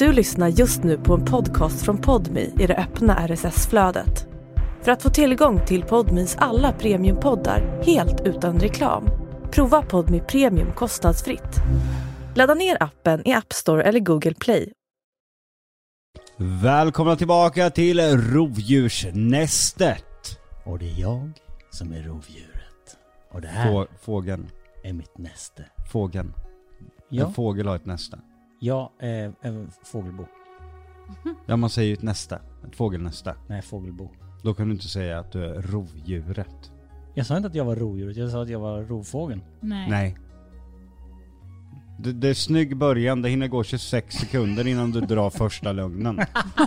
Du lyssnar just nu på en podcast från Podmi i det öppna RSS-flödet. För att få tillgång till Podmis alla premiumpoddar helt utan reklam, prova Podmi Premium kostnadsfritt. Ladda ner appen i App Store eller Google Play. Välkomna tillbaka till rovdjursnästet. Och det är jag som är rovdjuret. Och det här Få, fågeln. är mitt näste. Fågeln. Ja, En fågel har ett näste. Jag är, är fågelbo. Ja, man säger ju ett näste. Ett fågelnäste. Nej, fågelbo. Då kan du inte säga att du är rovdjuret. Jag sa inte att jag var rovdjuret, jag sa att jag var rovfågeln. Nej. Nej. Det, det är snygg början, det hinner gå 26 sekunder innan du drar första lögnen.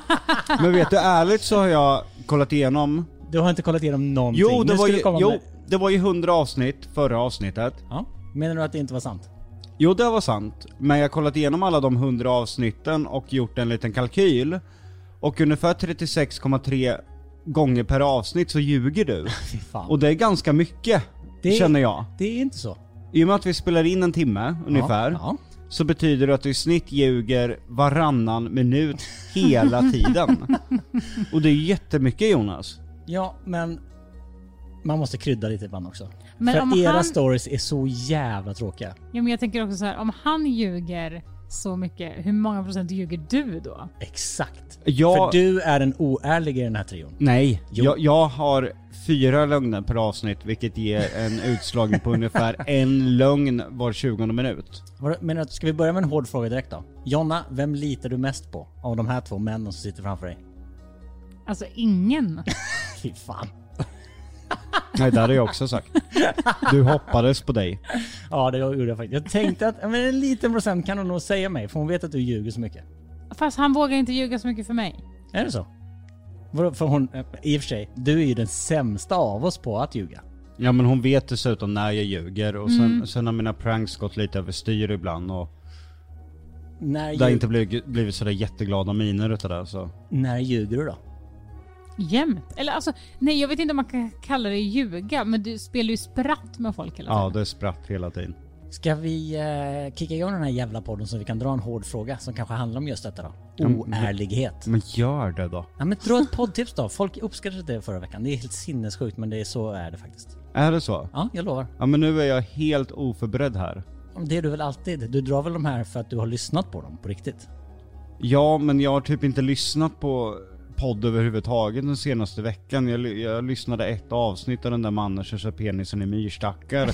Men vet du, ärligt så har jag kollat igenom... Du har inte kollat igenom någonting. Jo, det var ju, jo, med- det var ju 100 avsnitt förra avsnittet. Ja. Menar du att det inte var sant? Jo, det var sant. Men jag har kollat igenom alla de 100 avsnitten och gjort en liten kalkyl. Och ungefär 36,3 gånger per avsnitt så ljuger du. Fy fan. Och det är ganska mycket, Det- känner jag. det är inte så. I och med att vi spelar in en timme ungefär, Ja. så betyder det att du i snitt ljuger varannan minut hela tiden. och det är jättemycket Jonas. ja, men man måste krydda lite ibland också. Men För om era han- stories är så jävla tråkiga. Ja, men jag tänker också så här, om han ljuger så mycket, hur många procent ljuger du då? Exakt. Jag, För du är en oärlig i den här trion. Nej, jag, jag har fyra lögner per avsnitt vilket ger en utslagning på ungefär en lögn var 20 minut. Men ska vi börja med en hård fråga direkt då? Jonna, vem litar du mest på av de här två männen som sitter framför dig? Alltså ingen. Fy fan. Nej, det hade jag också sagt. Du hoppades på dig. Ja, det gjorde jag faktiskt. Jag tänkte att men en liten procent kan hon nog säga mig, för hon vet att du ljuger så mycket. Fast han vågar inte ljuga så mycket för mig. Är det så? För hon, eh, i och för sig, du är ju den sämsta av oss på att ljuga. Ja men hon vet dessutom när jag ljuger och sen, sen har mina pranks gått lite överstyr ibland och När, det har ljug, inte blivit, blivit sådär jätteglada miner utav det så. när ljuger du då? Jämt. Eller alltså, nej jag vet inte om man kan kalla det ljuga, men du spelar ju spratt med folk hela Ja tiden. det spratt hela tiden. Ska vi eh, kicka igång den här jävla podden så vi kan dra en hård fråga som kanske handlar om just detta då? Ja, men- Oärlighet. Men gör det då. Ja men dra ett poddtips då. Folk uppskattade det förra veckan. Det är helt sinnessjukt men det är så är det faktiskt. Är det så? Ja, jag lovar. Ja men nu är jag helt oförberedd här. Det är du väl alltid? Du drar väl de här för att du har lyssnat på dem på riktigt? Ja men jag har typ inte lyssnat på podd överhuvudtaget den senaste veckan. Jag, jag lyssnade ett avsnitt av den där mannen som kör penisen i myrstackar.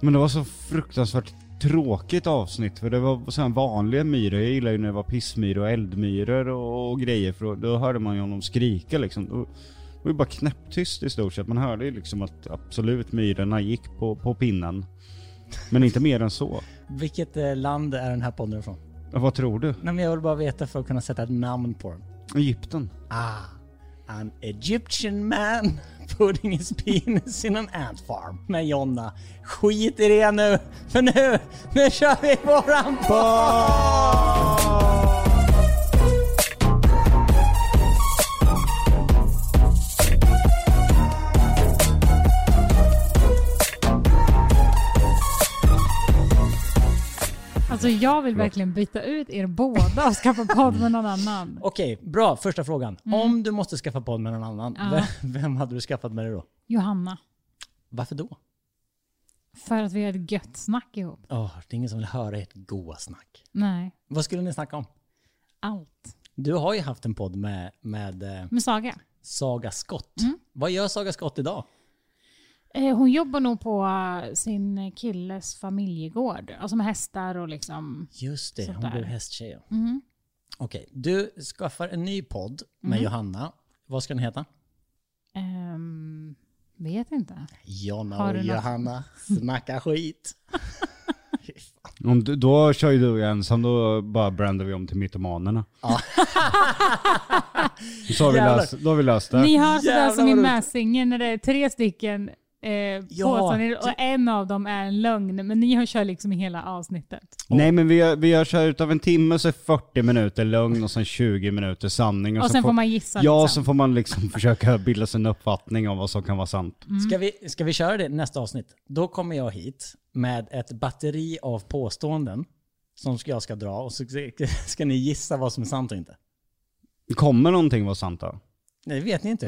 Men det var så fruktansvärt tråkigt avsnitt för det var så här vanliga myror. Jag gillar ju när det var pissmyror och eldmyror och, och grejer för då, då hörde man ju honom skrika liksom. Då, det var ju bara knäpptyst i stort sett. Man hörde ju liksom att absolut myrorna gick på, på pinnen. Men inte mer än så. Vilket eh, land är den här podden ifrån? Vad tror du? Nej men jag vill bara veta för att kunna sätta ett namn på den. Egypten? Ah, an Egyptian man putting his penis in an ant farm. Men Jonna, skit i det nu, för nu, nu kör vi våran podd! Alltså jag vill verkligen byta ut er båda och skaffa podd med någon annan. Okej, bra. Första frågan. Om du måste skaffa podd med någon annan, Mm. Ja. vem, vem hade du skaffat med dig då? Johanna. Varför då? För att vi har ett gött snack ihop. Åh, det är ingen som vill höra ert goa snack. Nej, Vad skulle ni snacka om? allt. Du har ju haft en podd med, med eh, Med Saga. Saga Skott. Mm. Vad gör Saga Skott idag? Eh, Hon jobbar nog på eh, sin killes familjegård. Alltså med hästar och liksom... Just det, hon där. blev hästtjej. Mhm. Okej, du skaffar en ny podd med Mm. Johanna. Vad ska den heta? Ehm, vet inte. Jonna och du något? Johanna snacka skit. Om du, då kör ju du ensam, då bara brandar vi om till mytomanerna. Ja. Så har vi löst, då har vi löst det. Ni har sådär som i. Mässingen när det är tre stycken eh, Ja, påståenden och en av dem är en lögn. Men ni har kört liksom i hela avsnittet. Nej men vi, gör- vi så här utav en timme så är 40 minuter lögn och sen 20 minuter sanning. Och så sen får man gissa. Ja, liksom. så får man liksom försöka bilda sig en uppfattning om vad som kan vara sant. Mm. Ska, vi, ska vi köra det nästa avsnitt? Då kommer jag hit med ett batteri av påståenden som jag ska dra och så ska ni gissa vad som är sant och inte. Kommer någonting vara sant då? Nej, det vet ni inte.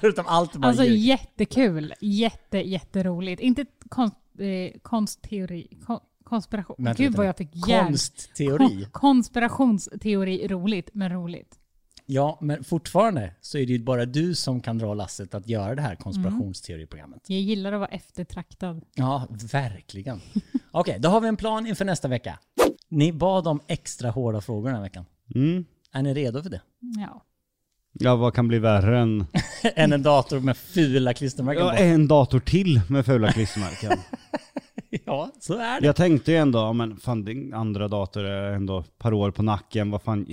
Förutom allt bara Alltså ljug. jättekul. Jätte, jätteroligt. Inte konst, eh, konstteori. Kon, konspiration. Vänta Gud vad jag fick hjärn... Konstteori. Kon, konspirationsteori. Roligt, men roligt. Ja, men fortfarande så är det ju bara du som kan dra lasset att göra det här konspirationsteoriprogrammet. Jag gillar att vara eftertraktad. Ja, verkligen. Okej, då har vi en plan inför nästa vecka. Ni bad om extra hårda frågor den här veckan. Mm. Är ni redo för det? Ja. Ja, vad kan bli värre än... Än en dator med fula klistermärken Ja, på? en dator till med fula klistermärken. Ja, så är det. Jag tänkte ju ändå, men fan din andra dator är ändå ett par år på nacken, vad fan.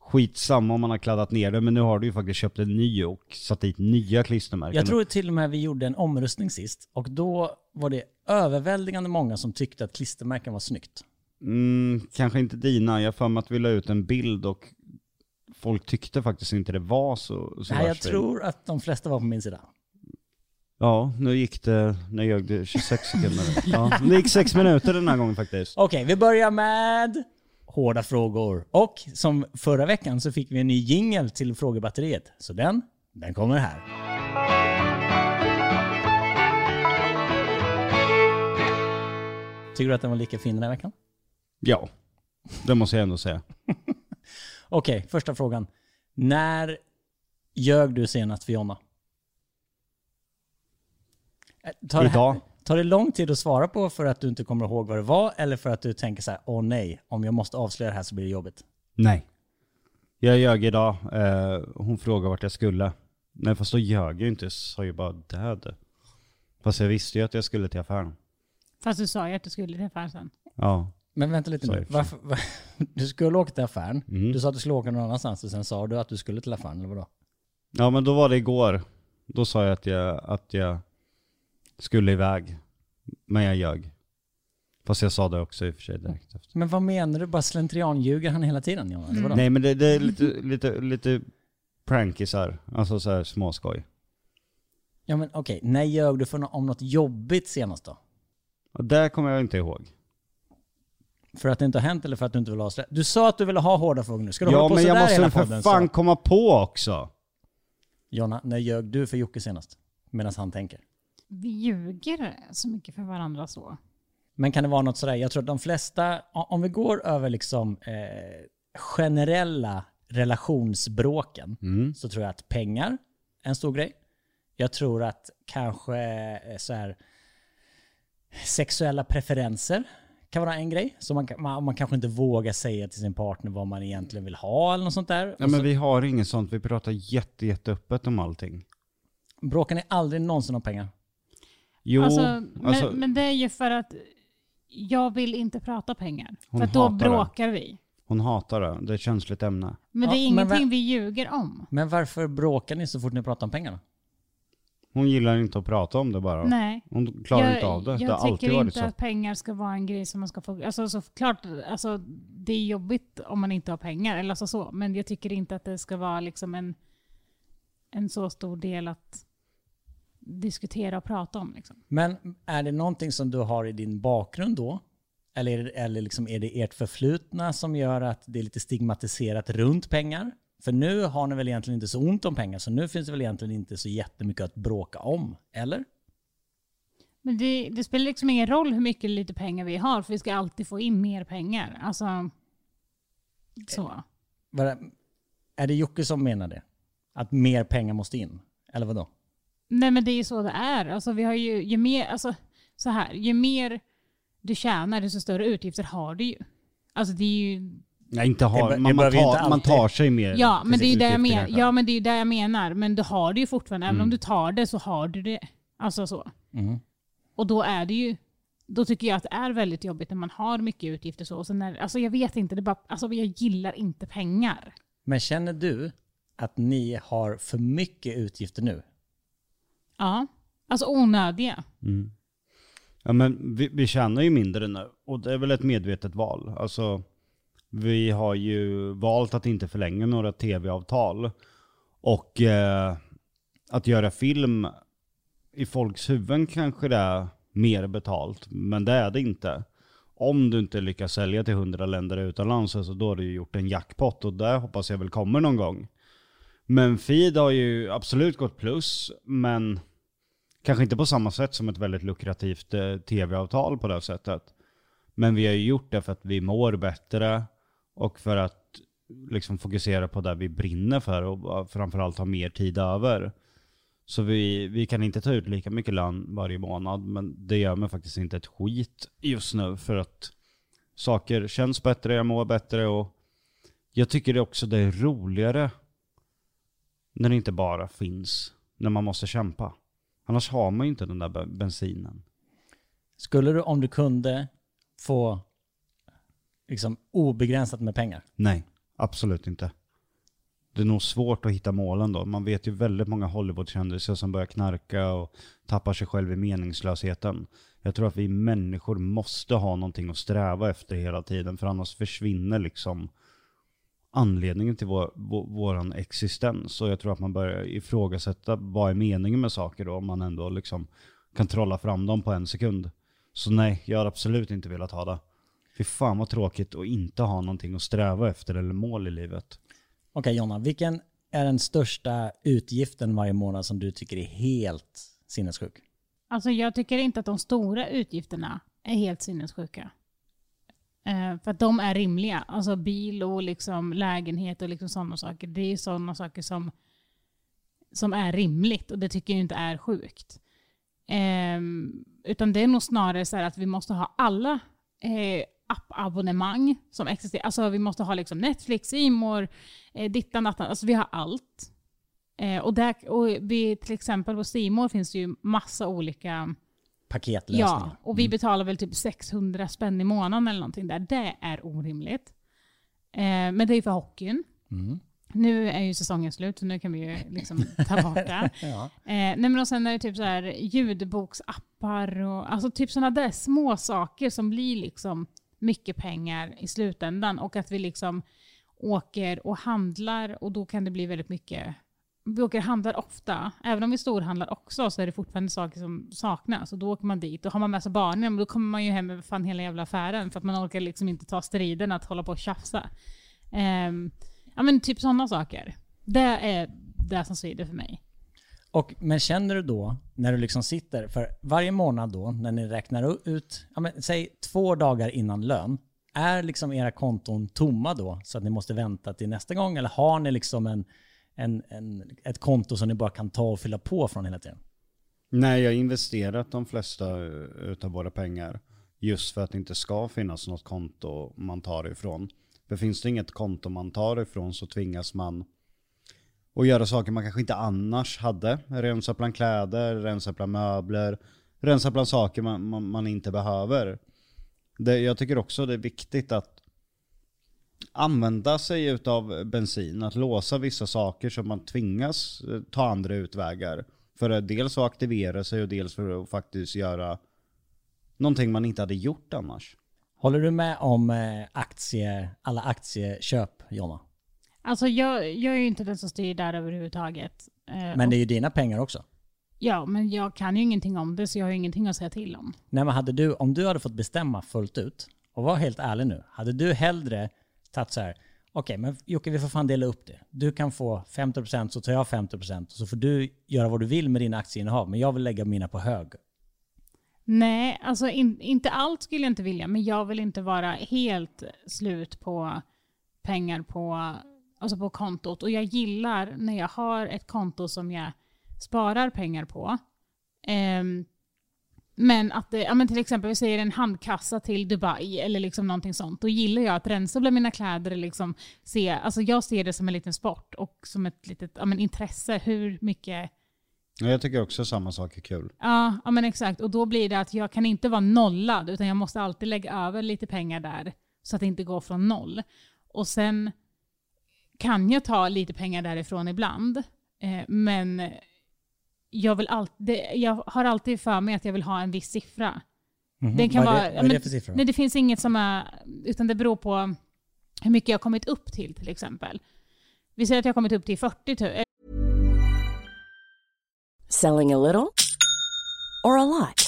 Skitsamma om man har kladdat ner det, men nu har du ju faktiskt köpt en ny och satt dit nya klistermärken. Jag tror till och med vi gjorde en omröstning sist och då var det överväldigande många som tyckte att klistermärken var snyggt. Mm, kanske inte dina, jag har för mig att vi la ut en bild och folk tyckte faktiskt inte det var så, så Nej, jag fint. tror att de flesta var på min sida. Ja, nu gick det, nu ljög det 26 sekunder. Ja, det gick 6 minuter den här gången faktiskt. Okej, vi börjar med hårda frågor. Och som förra veckan så fick vi en ny jingel till frågebatteriet. Så den, den kommer här. Tycker du att den var lika fin den här veckan? Ja, det måste jag ändå säga. Okej, första frågan. När ljög du senast för Jonna? Eh, Tar det, här, Idag. tar det lång tid att svara på för att du inte kommer ihåg vad det var eller för att du tänker så här: åh nej, om jag måste avslöja det här så blir det jobbigt? Nej. Jag ljög idag, eh, hon frågade vart jag skulle. Nej fast då ljög jag inte, jag sa ju bara död. Fast jag visste ju att jag skulle till affären. Fast du sa ju att du skulle till affären sen. Ja. Men vänta lite nu. Varför, var, du skulle åka till affären, Mm. du sa att du skulle åka någon annanstans och sen sa du att du skulle till affären, eller vadå? Ja men då var det igår. Då sa jag att jag, att jag skulle iväg. Men jag ljög. Fast jag sa det också i och för sig direkt efter. Men vad menar du? Bara slentrianljuger han hela tiden? Eller vadå? Nej men det, det är lite, lite, lite prankisar. Alltså så här småskoj. Ja men okej, när ljög du för nå- om något jobbigt senast då? Och det kommer jag inte ihåg. För att det inte har hänt eller för att du inte vill avslöja? Du sa att du ville ha hårda frågor nu. Ska du Ja hålla på men jag sådär måste hela väl för podden? fan Så? komma på också. Jonna, när ljög du för Jocke senast? Medan han tänker. Vi ljuger så mycket för varandra så. Men kan det vara något sådär, jag tror att de flesta, om vi går över liksom eh, generella relationsbråken, Mm. så tror jag att pengar är en stor grej. Jag tror att kanske eh, så här, sexuella preferenser kan vara en grej. Så man, man, man kanske inte vågar säga till sin partner vad man egentligen vill ha eller något sånt där. Ja Och men så, vi har inget sånt, vi pratar jätte, jätteöppet om allting. Bråkar ni aldrig någonsin om pengar? Jo, alltså, alltså, men, men det är ju för att jag vill inte prata pengar. Hon för att då hatar det. bråkar vi. hon hatar det, det är ett känsligt ämne. Men det är Ja, men ingenting vi ljuger om. Men varför bråkar ni så fort ni pratar om pengarna? Hon gillar inte att prata om det bara. Nej. Hon klarar jag, inte av det, det Jag har alltid tycker inte så. att pengar ska vara en grej som man ska få... Alltså såklart, alltså, det är jobbigt om man inte har pengar, eller alltså så. Men jag tycker inte att det ska vara liksom en, en så stor del att diskutera och prata om. Liksom. Men är det någonting som du har i din bakgrund då? Eller, är det- eller liksom är det ert förflutna som gör att det är lite stigmatiserat runt pengar? För nu har ni väl egentligen inte så ont om pengar, så nu finns det väl egentligen inte så jättemycket att bråka om, eller? Men det, det spelar liksom ingen roll hur mycket lite pengar vi har, för vi ska alltid få in mer pengar. Alltså, så. Vad- Är det Jocke som menar det? Att mer pengar måste in? Eller vad då? Nej men det är ju så det är. Alltså, vi har ju, ju mer, alltså, så här, ju mer du tjänar, desto större utgifter har du ju. Alltså det är ju Nej inte har, det man, man, tar, man tar sig mer. Ja, men det är det jag kanske. Ja, men det är ju det jag menar. Men du har det ju fortfarande. Även Mm. om du tar det så har du det. Alltså så. Mhm. Och då är det ju... Då tycker jag att det är väldigt jobbigt när man har mycket utgifter så. Och sen när, alltså jag vet inte, det bara, alltså jag gillar inte pengar. Men känner du att ni har för mycket utgifter nu? Ja. Alltså onödiga. Mm. Ja men vi, vi tjänar ju mindre nu och det är väl ett medvetet val. Alltså vi har ju valt att inte förlänga några tv-avtal. Och eh, att göra film i folks huvuden kanske det är mer betalt, men det är det inte. om du inte lyckas sälja till 100 länder utomlands, alltså då har du ju gjort en jackpot och det hoppas jag väl kommer någon gång. Men feed har ju absolut gått plus, men kanske inte på samma sätt som ett väldigt lukrativt eh, tv-avtal på det sättet. Men vi har ju gjort det för att vi mår bättre och för att liksom fokusera på det vi brinner för och framförallt ha mer tid över. Så vi, vi kan inte ta ut lika mycket lön varje månad, men det gör mig faktiskt inte ett skit just nu för att saker känns bättre, jag mår bättre och jag tycker det också det är roligare när det inte bara finns, när man måste kämpa. Annars har man ju inte den där bensinen. Skulle du, om du kunde, få liksom obegränsat med pengar? Nej, absolut inte. Det är nog svårt att hitta målen då. Man vet ju väldigt många Hollywoodkändisar som börjar knarka och tappar sig själv i meningslösheten. Jag tror att vi människor måste ha någonting att sträva efter hela tiden, för annars försvinner liksom anledningen till vår, vår, våran existens. Och jag tror att man börjar ifrågasätta vad är meningen med saker då, om man ändå liksom kan trolla fram dem på en sekund. Så nej, jag har absolut inte velat ha det. Fy fan vad tråkigt att inte ha någonting att sträva efter eller mål i livet. Okej Jonna, vilken är den största utgiften varje månad som du tycker är helt sinnessjuk? Alltså jag tycker inte att de stora utgifterna är helt sinnessjuka. Eh, för att de är rimliga. Alltså bil och liksom lägenhet och liksom sådana saker. Det är sådana saker som, som är rimligt och det tycker jag inte är sjukt. Eh, utan det är nog snarare så att vi måste ha alla eh, appabonnemang som existerar. Alltså vi måste ha liksom Netflix, Simor, eh, dittan, dattan. Alltså vi har allt. Eh, och, där, och vi, till exempel på Simor finns det ju massa olika paketlösningar. Ja, och vi mm. betalar väl typ 600 spänn i månaden eller någonting där. Det är orimligt. Eh, men det är ju för hockeyn. Mm. Nu är ju säsongen slut så nu kan vi ju liksom ta bort det. ja. eh, nej men och sen är det typ så här ljudboksappar och alltså typ sådana där små saker som blir liksom mycket pengar i slutändan. Och att vi liksom åker och handlar och då kan det bli väldigt mycket vi åker och handlar ofta. Även om vi storhandlar också så är det fortfarande saker som saknas. Och då åker man dit och har man med sig barnen, då kommer man ju hem med fan hela jävla affären. För att man orkar liksom inte ta striden att hålla på och tjafsa. Um, ja men typ sådana saker. Det är det som svider för mig. Och, men känner du då, när du liksom sitter, för varje månad då, när ni räknar ut, ja men, säg två dagar innan lön, är liksom era konton tomma då så att ni måste vänta till nästa gång? Eller har ni liksom en, en, en, ett konto som ni bara kan ta och fylla på från hela tiden? Nej, jag har investerat de flesta eh, utav våra pengar just för att det inte ska finnas något konto man tar ifrån. För finns det inget konto man tar ifrån så tvingas man och göra saker man kanske inte annars hade. Rensa bland kläder, rensa bland möbler, rensa bland saker man, man, man inte behöver. Det, jag tycker också det är viktigt att använda sig utav bensin, att låsa vissa saker så man tvingas eh, ta andra utvägar. För att dels att aktivera sig och dels för att faktiskt göra någonting man inte hade gjort annars. Håller du med om eh, aktie, alla aktieköp, Jonna? Alltså jag, jag är ju inte den som styr där överhuvudtaget. Eh, men det är ju dina pengar också. Ja, men jag kan ju ingenting om det så jag har ju ingenting att säga till om. Nej men hade du, om du hade fått bestämma fullt ut, och var helt ärlig nu, hade du hellre tagit så här, okej okay, men Jocke vi får fan dela upp det. Du kan få 50% så tar jag 50% och så får du göra vad du vill med dina aktieinnehav, men jag vill lägga mina på hög. Nej, alltså in, inte allt skulle jag inte vilja, men jag vill inte vara helt slut på pengar på, alltså på kontot. Och jag gillar när jag har ett konto som jag sparar pengar på. Um, men att det, ja men till exempel vi säger en handkassa till Dubai eller liksom någonting sånt. Då gillar jag att rensa bland mina kläder. Liksom se, alltså jag ser det som en liten sport och som ett litet ja men intresse. Hur mycket... Jag tycker också samma sak är kul. Ja, ja men exakt. Och då blir det att jag kan inte vara nollad utan jag måste alltid lägga över lite pengar där så att det inte går från noll. Och sen kan jag ta lite pengar därifrån ibland. Eh, men jag, vill alltid, jag har alltid för mig att jag vill ha en viss siffra. Mm -hmm. Den kan vad är det, vara, vad är det för siffra? Nej, det finns inget som är... Utan det beror på hur mycket jag har kommit upp till till exempel. Vi säger att jag har kommit upp till 40 000. Selling a little or a lot?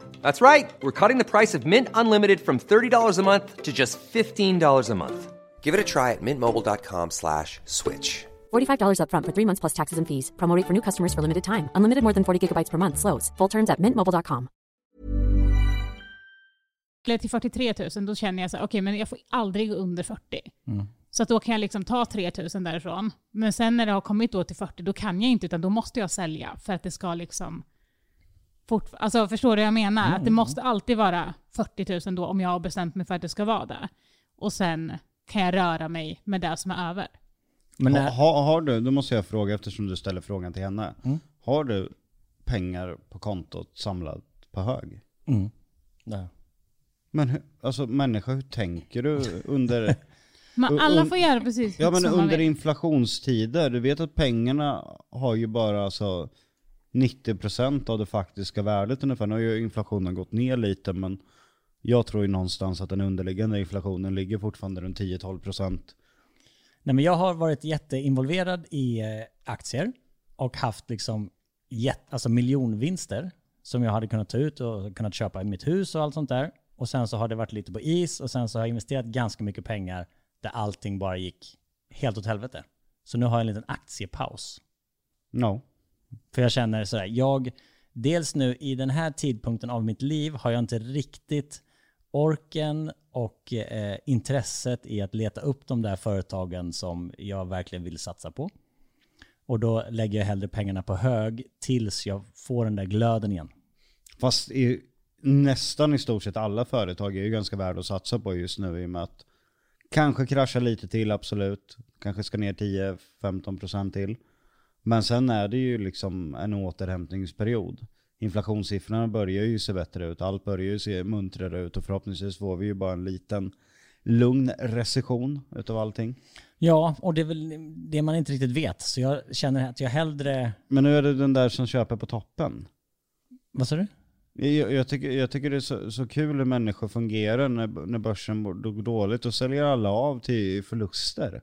That's right. We're cutting the price of Mint Unlimited from $30 a month to just $15 a month. Give it a try at mintmobile.com slash switch. $45 upfront for three months plus taxes and fees. Promo rate for new customers for limited time. Unlimited more than 40 gigabytes per month. Slows. Full terms at mintmobile.com. Till 43 000, då känner jag så här, okej men jag får aldrig gå under 40. Så att då kan jag liksom ta 3 000 därifrån. Men sen när det har kommit då till 40, då kan jag inte, utan då måste jag sälja för att det ska liksom... Fort, alltså förstår du vad jag menar? Att det måste alltid vara 40 000 då om jag har bestämt mig för att det ska vara det. Och sen kan jag röra mig med det som är över. Men när, ha, har du, då måste jag fråga eftersom du ställer frågan till henne. Mm. Har du pengar på kontot samlat på hög? mm, där. Men hur, alltså människa, hur tänker du under, Men alla får göra precis ja men under inflationstider? Du vet att pengarna har ju bara alltså 90% av det faktiska värdet ungefär. Nu har ju inflationen gått ner lite men jag tror ju någonstans att den underliggande inflationen ligger fortfarande runt 10-12%. Nej, men jag har varit jätteinvolverad i eh, aktier och haft liksom jätt, alltså miljonvinster som jag hade kunnat ta ut och kunnat köpa i mitt hus och allt sånt där. Och sen så har det varit lite på is och sen så har jag investerat ganska mycket pengar där allting bara gick helt åt helvete. Så nu har jag en liten aktiepaus. No. För jag känner sådär, jag, dels nu i den här tidpunkten av mitt liv har jag inte riktigt orken och eh, intresset i att leta upp de där företagen som jag verkligen vill satsa på. Och då lägger jag hellre pengarna på hög tills jag får den där glöden igen. Fast i, nästan i stort sett alla företag är ju ganska värda att satsa på just nu i och med att kanske krascha lite till absolut. Kanske ska ner 10-15% till. Men sen är det ju liksom en återhämtningsperiod. Inflationssiffrorna börjar ju se bättre ut, allt börjar ju se muntrare ut och förhoppningsvis får vi ju bara en liten lugn recession utav allting. Ja, och det är väl det man inte riktigt vet. Så jag känner att jag hellre... Men nu är det den där som köper på toppen. Vad sa du? Jag, jag, tycker, jag tycker det är så, så kul hur människor fungerar när, när börsen går dåligt. och säljer alla av till förluster.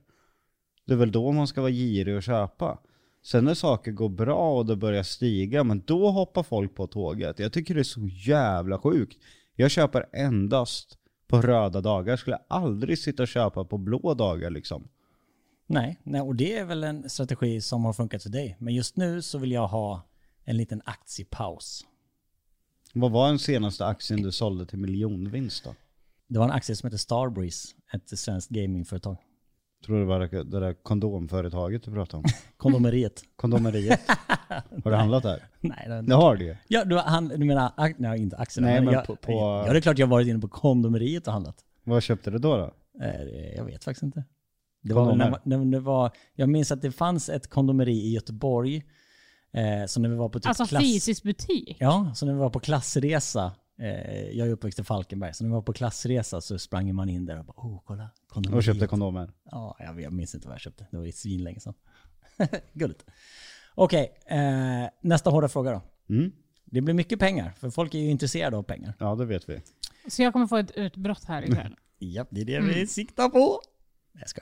Det är väl då man ska vara girig och köpa. Sen när saker går bra och det börjar stiga, men då hoppar folk på tåget. Jag tycker det är så jävla sjukt. Jag köper endast på röda dagar. Jag skulle aldrig sitta och köpa på blå dagar liksom. Nej, nej, och det är väl en strategi som har funkat för dig. Men just nu så vill jag ha en liten aktiepaus. Vad var den senaste aktien du sålde till miljonvinst då? Det var en aktie som heter Starbreeze, ett svenskt gamingföretag. Tror du det var det där kondomföretaget du pratade om? Kondomeriet. Kondomeriet. Har du handlat där? Nej, det, Det har du ju. ja, du, han, du menar, ak- nej inte aktierna. Nej, men jag, på- på- Ja, det är klart jag har varit inne på kondomeriet och handlat. Vad köpte du då? då? Eh, Jag vet faktiskt inte. Det var, när, när det var, jag minns att det fanns ett kondomeri i Göteborg. Eh, så när vi var på typ Alltså klass... fysisk butik. Ja, så när vi var på klassresa. Eh, jag är uppväxt i Falkenberg, så när vi var på klassresa så sprang man in där och bara oh kolla. kondomeriet." Och köpte kondomer? Ja, jag, jag minns inte vad jag köpte. Det var ju svinlänge sedan. Gulligt. Okej, eh, nästa hårda fråga då. Mm. Det blir mycket pengar, för folk är ju intresserade av pengar. Ja, det vet vi. Så jag kommer få ett utbrott här ikväll. Ja, det är det vi siktar på. Nej, jag ska.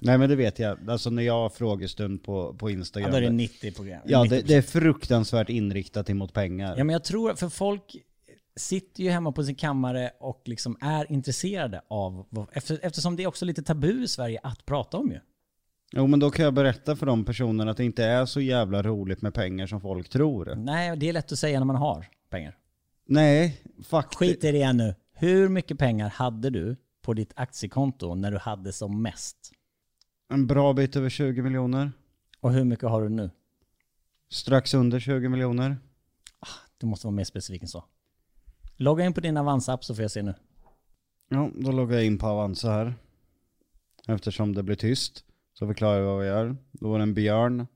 Nej men det vet jag. Alltså när jag har frågestund på, på Ja, Instagram. då är det 90 program. ja, 90%. det, det är fruktansvärt inriktat emot pengar. Ja, men jag tror, för folk sitter ju hemma på sin kammare och liksom är intresserade av, eftersom det är också lite tabu i Sverige att prata om ju. Jo men då kan jag berätta för de personerna att det inte är så jävla roligt med pengar som folk tror. Nej, det är lätt att säga när man har pengar. Nej, faktiskt. Skit i det igen nu. Hur mycket pengar hade du på ditt aktiekonto när du hade som mest? En bra bit över 20 miljoner. Och hur mycket har du nu? Strax under 20 miljoner. Du måste vara mer specifik än så. Logga in på din Avanza-app så får jag se nu. Ja, då loggar jag in på Avanza här. Eftersom det blir tyst så förklarar jag vad vi gör. Då var det en björn.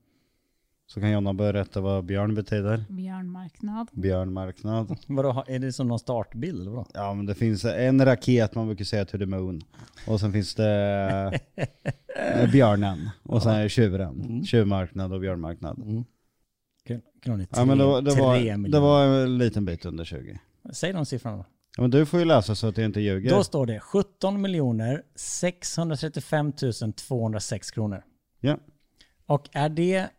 Så kan Jonna berätta vad björn betyder. Björnmarknad. Björnmarknad. Vadå, är det som någon startbild vadå? Ja men det finns en raket man brukar säga to the moon. Och sen finns det eh, björnen. Och sen är det tjuren. Tjuvmarknad och björnmarknad. Om det är Ja men det var, det, tre var, det var en liten bit under 20. Säg de siffrorna. Ja, men du får ju läsa så att jag inte ljuger. Då står det 17 miljoner 635 206 kronor. Ja. Och är det...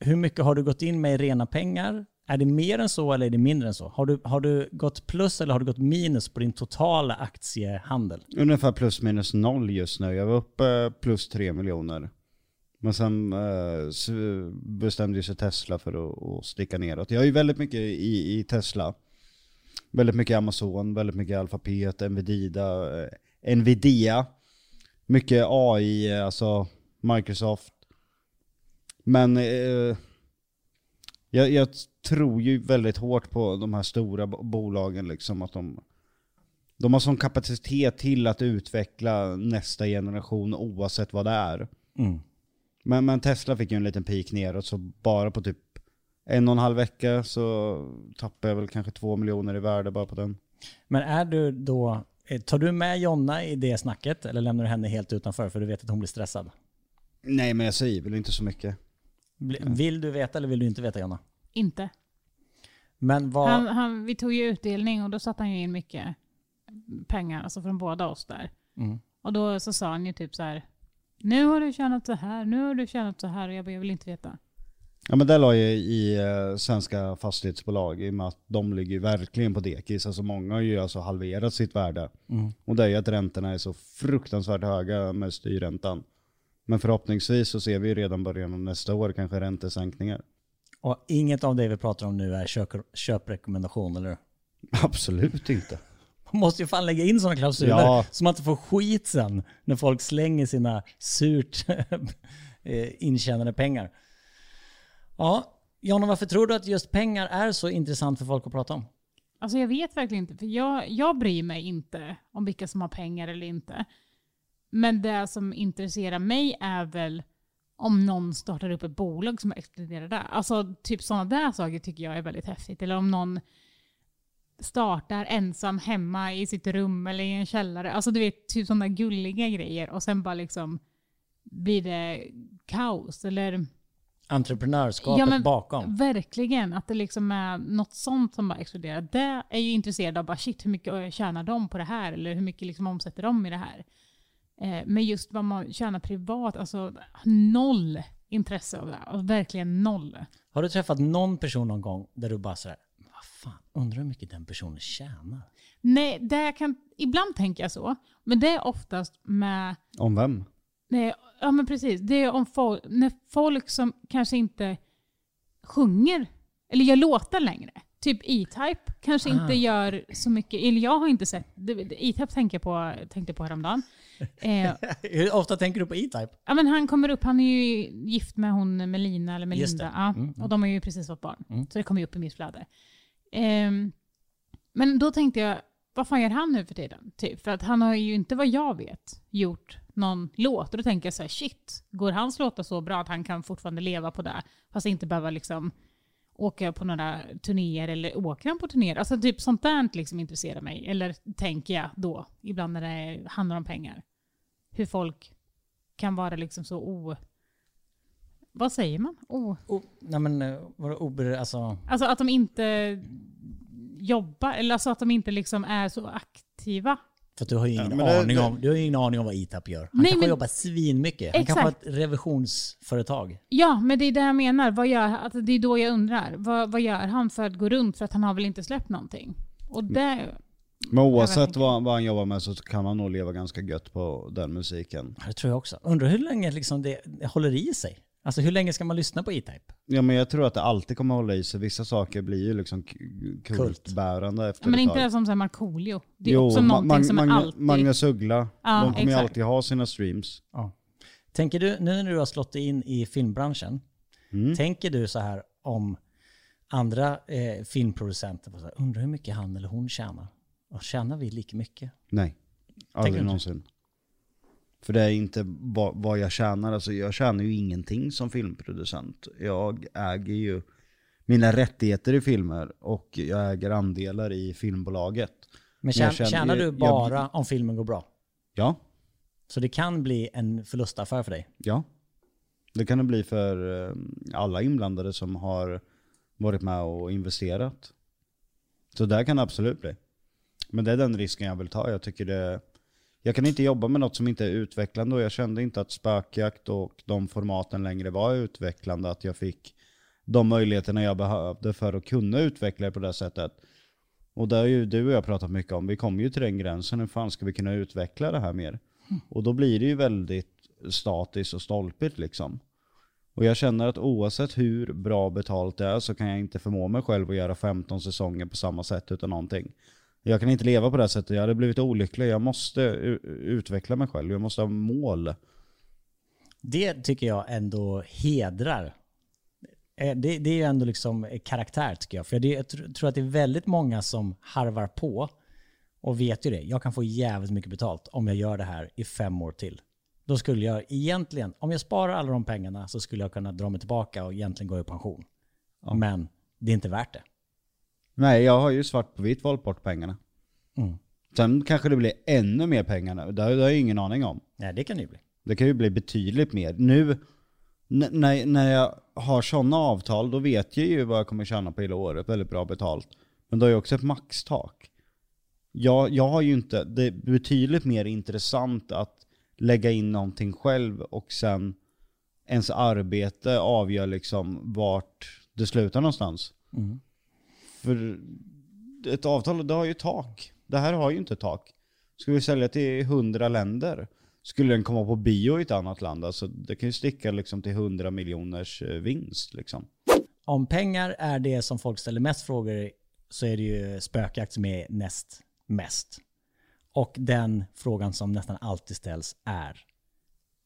Hur mycket har du gått in med i rena pengar? Är det mer än så eller är det mindre än så? Har du, har du gått plus eller har du gått minus på din totala aktiehandel? Ungefär plus minus noll just nu. Jag var uppe plus tre miljoner. Men sen eh, bestämde sig Tesla för att, att sticka neråt. Jag är ju väldigt mycket i, i Tesla. Väldigt mycket Amazon, väldigt mycket Alphabet, Nvidia, eh, Nvidia. Mycket AI, alltså Microsoft. Men eh, jag, jag tror ju väldigt hårt på de här stora bolagen liksom. Att de, de har sån kapacitet till att utveckla nästa generation oavsett vad det är. Mm. Men, men Tesla fick ju en liten peak neråt så bara på typ en och en halv vecka så tappade jag väl kanske två miljoner i värde bara på den. Men är du då... eh, Tar du med Jonna i det snacket eller lämnar du henne helt utanför för du vet att hon blir stressad? Nej men jag säger väl inte så mycket. Vill du veta eller vill du inte veta Jonna? Inte. Men vad... Han, han, vi tog ju utdelning och då satte han ju in mycket pengar, alltså från båda oss där. Mm. Och då så sa han ju typ så här. Nu har du tjänat så här, nu har du tjänat så här och jag bara, jag vill inte veta. Ja men det la jag i eh, svenska fastighetsbolag i och med att de ligger verkligen på dekis. Alltså många har ju alltså halverat sitt värde. Och det är ju att räntorna är så fruktansvärt höga med styrräntan. Men förhoppningsvis så ser vi ju redan början av nästa år kanske räntesänkningar. Och inget av det vi pratar om nu är köp, köprekommendation, eller? Absolut inte. Man måste ju fan lägga in sådana klausuler Ja. så man inte får skit sen när folk slänger sina surt eh, intjänade pengar. Ja, Jonna, varför tror du att just pengar är så intressant för folk att prata om? Alltså jag vet verkligen inte, för jag, jag bryr mig inte om vilka som har pengar eller inte. Men det som intresserar mig är väl om någon startar upp ett bolag som exploderar där. Alltså typ sådana där saker tycker jag är väldigt häftigt. Eller om någon startar ensam hemma i sitt rum eller i en källare. Alltså du vet, typ sådana gulliga grejer. Och sen bara liksom blir det kaos. Eller Entreprenörskapet Ja, men- bakom. Verkligen, att det liksom är något sånt som bara exploderar. Det är ju intresserad av, bara shit hur mycket tjänar de på det här? Eller hur mycket liksom omsätter de i det här? Eh, men just vad man tjänar privat, alltså noll intresse av det. Alltså, verkligen noll. Har du träffat någon person någon gång där du bara sådär, fan, undrar hur mycket den personen tjänar? Nej, det jag kan, ibland tänker jag så, men det är oftast med Om vem? Nej, ja men precis. Det är om folk, när folk som kanske inte sjunger eller gör låtar längre. Typ E-Type kanske inte gör så mycket, eller jag har inte sett, E-Type tänker jag på, tänkte på häromdagen. Eh, Hur ofta tänker du på E-Type? ja men han kommer upp, han är ju gift med hon Melina eller. Melinda. Ja, Och de har ju precis fått barn. Så det kommer ju upp i mitt flöde. Um, men då tänkte jag, vad fan gör han nu för tiden? Typ, för att han har ju inte vad jag vet gjort någon låt. Och då tänker jag så här, shit, går hans låtar så bra att han kan fortfarande leva på det? Fast inte behöva liksom åka på några turnéer eller åker han på turnéer? Alltså typ sånt där liksom intresserar mig. Eller tänker jag då, ibland när det handlar om pengar. Hur folk kan vara liksom så o... Vad säger man? O... Oh, nej men, eh, vadå ober... Alltså, Alltså att de inte jobbar, eller alltså att de inte liksom är så aktiva. för du har ju ingen, men det- aning, det- om, du har ju ingen aning om vad E-Type gör. Han Nej, kanske men- jobbar svinmycket. Han kanske har ett revisionsföretag. Ja, men det är det jag menar. Vad gör, alltså det är då jag undrar. Vad, vad gör han för att gå runt? För att han har väl inte släppt någonting? Och det... Men oavsett vad, vad han jobbar med så kan han nog leva ganska gött på den musiken. Ja, Det tror jag också. Undrar hur länge liksom det, det håller i sig. Alltså hur länge ska man lyssna på E-Type? Ja men jag tror att det alltid kommer hålla i sig. Vissa saker blir ju liksom kultbärande efter Ja, men ett inte tag. det som så här Markoolio. Det är Jo, också någonting Mag- som alltid... Magnus Uggla, Ja, de kommer ju alltid ha sina streams. Tänker du, nu när du har slått dig in i filmbranschen, Mm. tänker du så här om andra eh, filmproducenter, undrar hur mycket han eller hon tjänar? Och tjänar vi lika mycket? Nej, aldrig någonsin. För det är inte vad, jag tjänar, alltså jag tjänar ju ingenting som filmproducent. Jag äger ju mina rättigheter i filmer och jag äger andelar i filmbolaget. Men jag tjänar, tjänar du jag- bara om filmen går bra? Ja, Så det kan bli en förlustaffär för dig? ja. Det kan det bli för eh, alla inblandade som har varit med och investerat. Så där kan det absolut bli. Men det är den risken jag vill ta. Jag tycker det... Jag kan inte jobba med något som inte är utvecklande och jag kände inte att spökjakt och de formaten längre var utvecklande. Att jag fick de möjligheterna jag behövde för att kunna utveckla det på det sättet. Och det har ju du och jag pratat mycket om. Vi kommer ju till den gränsen. Hur fan ska vi kunna utveckla det här mer? Och då blir det ju väldigt statiskt och stolpigt liksom. Och jag känner att oavsett hur bra betalt det är så kan jag inte förmå mig själv att göra 15 säsonger på samma sätt utan någonting. Jag kan inte leva på det sättet, jag hade blivit olycklig. Jag måste utveckla mig själv, jag måste ha mål. Det tycker jag ändå hedrar. Eh, Det, det är ju ändå liksom karaktär tycker jag. För det, jag tr- tror att det är väldigt många som harvar på och vet ju det. Jag kan få jävligt mycket betalt om jag gör det här i fem år till. Då skulle jag egentligen, om jag sparar alla de pengarna så skulle jag kunna dra mig tillbaka och egentligen gå i pension. Men det är inte värt det. Nej, jag har ju svart på vitt valt bort pengarna. Mm. Sen kanske det blir ännu mer pengar nu, det har har jag ingen aning om. Nej, det kan det ju bli. Det kan ju bli betydligt mer. Nu, när, när jag har sådana avtal, då vet jag ju vad jag kommer tjäna på hela året, väldigt bra betalt. Men då är ju också ett maxtak. Jag, jag har ju inte, det är betydligt mer intressant att lägga in någonting själv och sen ens arbete avgör liksom vart det slutar någonstans. För ett avtal, det har ju tak. Det här har ju inte tak. Ska vi sälja till hundra länder, skulle den komma på bio i ett annat land, alltså det kan ju sticka liksom till hundra miljoners eh, vinst liksom. Om pengar är det som folk ställer mest frågor i, så är det ju spökjakt som är näst mest. Och den frågan som nästan alltid ställs är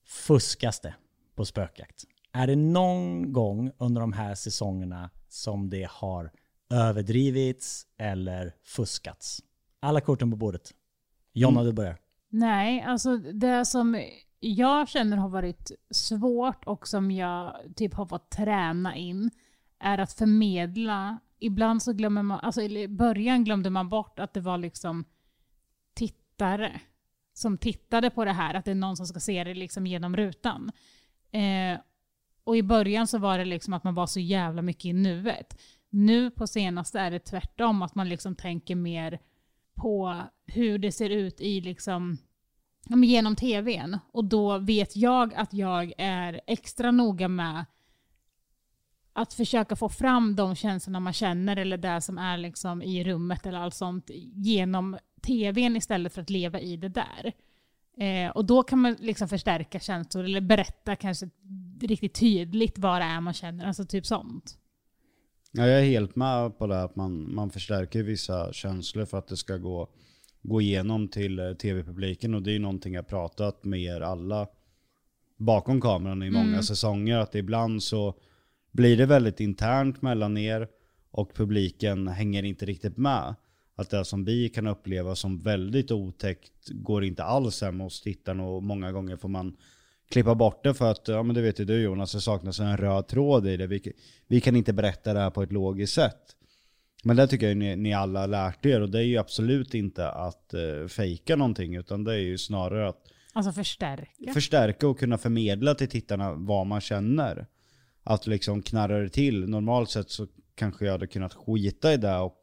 Fuskas det på spökjakt? Är det någon gång under de här säsongerna som det har överdrivits eller fuskats? Alla korten på bordet. Jonna, du börjar. Nej, alltså det som jag känner har varit svårt och som jag typ har fått träna in är att förmedla. Ibland så glömmer man, alltså i början glömde man bort att det var liksom tittare som tittade på det här, att det är någon som ska se det liksom genom rutan. Eh, och i början så var det liksom att man var så jävla mycket i nuet. Nu på senaste är det tvärtom, att man liksom tänker mer på hur det ser ut i liksom ja, men genom tvn. Och då vet jag att jag är extra noga med att försöka få fram de känslorna man känner eller det som är liksom i rummet eller allt sånt genom tvn istället för att leva i det där. Eh, och då kan man liksom förstärka känslor eller berätta kanske riktigt tydligt vad det är man känner, alltså typ sånt. Ja, jag är helt med på det att man, man förstärker vissa känslor för att det ska gå, gå igenom till eh, tv-publiken. Och det är ju någonting jag pratat med er alla bakom kameran i många säsonger. Att ibland så blir det väldigt internt mellan er och publiken hänger inte riktigt med. Att det som vi kan uppleva som väldigt otäckt går inte alls hem hos tittarna. Och många gånger får man klippa bort det för att, ja men det vet ju du Jonas, det saknas en röd tråd i det. Vi, vi kan inte berätta det här på ett logiskt sätt. Men det tycker jag ni, ni alla har lärt er och det är ju absolut inte att uh, fejka någonting utan det är ju snarare att Alltså förstärka. förstärka och kunna förmedla till tittarna vad man känner. Att liksom knarra det till. Normalt sett så kanske jag hade kunnat skita i det och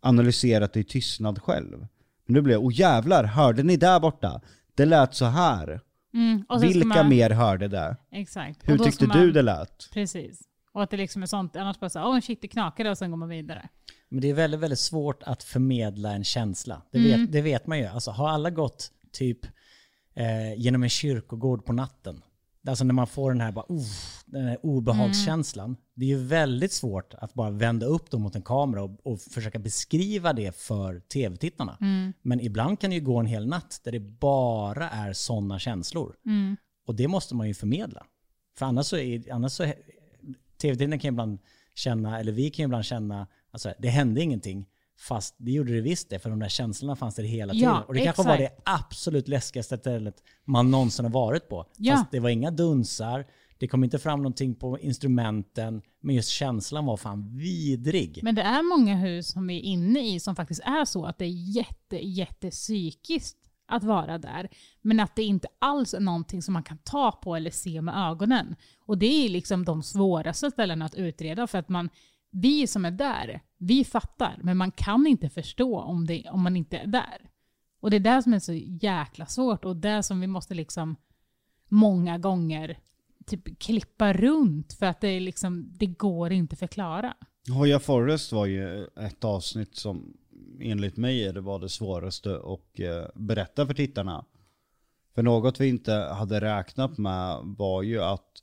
analyserat det i tystnad själv. Men nu blev jag, oh jävlar, hörde ni där borta? Det lät så här. Mm, Vilka man- mer hörde det? Exakt. Hur tyckte man- du det lät? Precis. Och att det liksom är sånt, annars bara såhär, åh shit det knakade och sen går man vidare. Men det är väldigt, väldigt svårt att förmedla en känsla. Det, vet, det vet man ju. Alltså, har alla gått typ eh, genom en kyrkogård på natten, Alltså när man får den här, bara, uff, den här obehagskänslan. Det är ju väldigt svårt att bara vända upp dem mot en kamera och, och försöka beskriva det för tv-tittarna. Men ibland kan det ju gå en hel natt där det bara är sådana känslor. Och det måste man ju förmedla. För annars så, är, annars så tv-tittarna kan ju ibland känna, eller vi kan ju ibland känna, alltså det hände ingenting. Fast det gjorde det visst det, för de där känslorna fanns där hela tiden. Ja, och det kanske var det exakt. absolut läskigaste stället man någonsin har varit på. Ja. Fast det var inga dunsar, det kom inte fram någonting på instrumenten, men just känslan var fan vidrig. Men det är många hus som vi är inne i som faktiskt är så att det är jätte, jätte psykiskt att vara där. Men att det inte alls är någonting som man kan ta på eller se med ögonen. Och det är liksom de svåraste ställena att utreda för att man, vi som är där, vi fattar, men man kan inte förstå om, det, om man inte är där. Och det är det som är så jäkla svårt och det som vi måste liksom många gånger typ klippa runt för att det, är liksom, det går inte förklara. Hoya Forest var ju ett avsnitt som enligt mig det var det svåraste att eh, berätta för tittarna. För något vi inte hade räknat med var ju att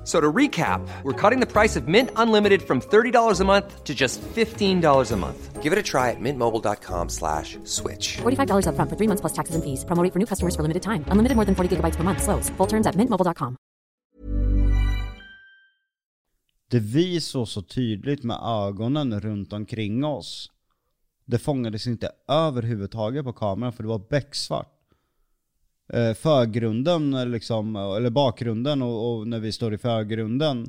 F- So to recap, we're cutting the price of Mint Unlimited from $30 a month to just $15 a month. Give it a try at mintmobile.com slash switch. $45 upfront for three months plus taxes and fees. Promo for new customers for limited time. Unlimited more than 40 gigabytes per month. Slows. Full terms at mintmobile.com. det vi såg så tydligt med ögonen runt omkring oss, det fångades inte överhuvudtaget på kameran för det var becksvart. Eh, förgrunden liksom, eller bakgrunden och, och när vi står i förgrunden,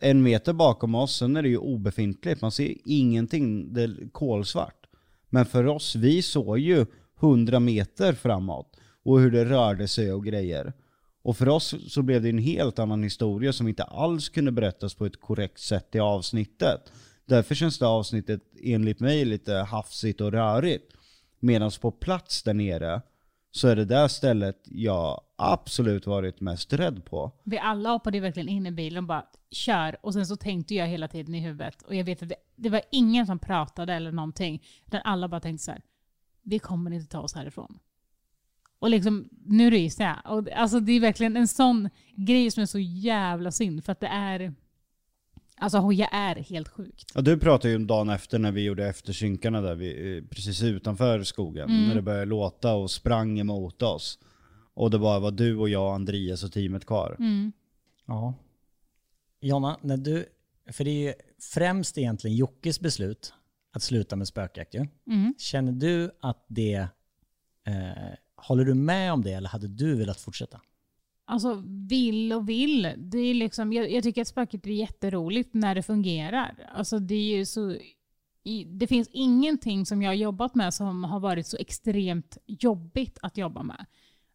en meter bakom oss, sen är det ju obefintligt. Man ser ingenting, det är kolsvart. Men för oss, vi såg ju 100 meter framåt och hur det rörde sig och grejer. Och för oss så blev det en helt annan historia som inte alls kunde berättas på ett korrekt sätt i avsnittet. Därför känns det avsnittet enligt mig lite hafsigt och rörigt. Medan på plats där nere så är det där stället jag absolut varit mest rädd på. Vi alla hoppade verkligen in i bilen och bara kör. Och sen så tänkte jag hela tiden i huvudet. Och jag vet att det, det var ingen som pratade eller någonting. Utan alla bara tänkte så här. Vi kommer inte ta oss härifrån. Och liksom, nu ryser jag. Och, alltså det är verkligen en sån grej som är så jävla synd. För att det är... Alltså Hoja är helt sjukt. Ja, du pratade ju om dagen efter när vi gjorde eftersynkarna där, vi, eh, precis utanför skogen. Mm. När det började låta och sprang emot oss. Och det bara var du och jag, Andreas och teamet kvar. Mm. Ja. Jonna, när du, för det är ju främst egentligen Jockes beslut att sluta med spökjakt ju. Mm. Känner du att det, eh, håller du med om det eller hade du velat fortsätta? Alltså vill och vill. Det är liksom, jag, jag tycker att spöket är jätteroligt när det fungerar. Alltså det är ju så... Det finns ingenting som jag har jobbat med som har varit så extremt jobbigt att jobba med.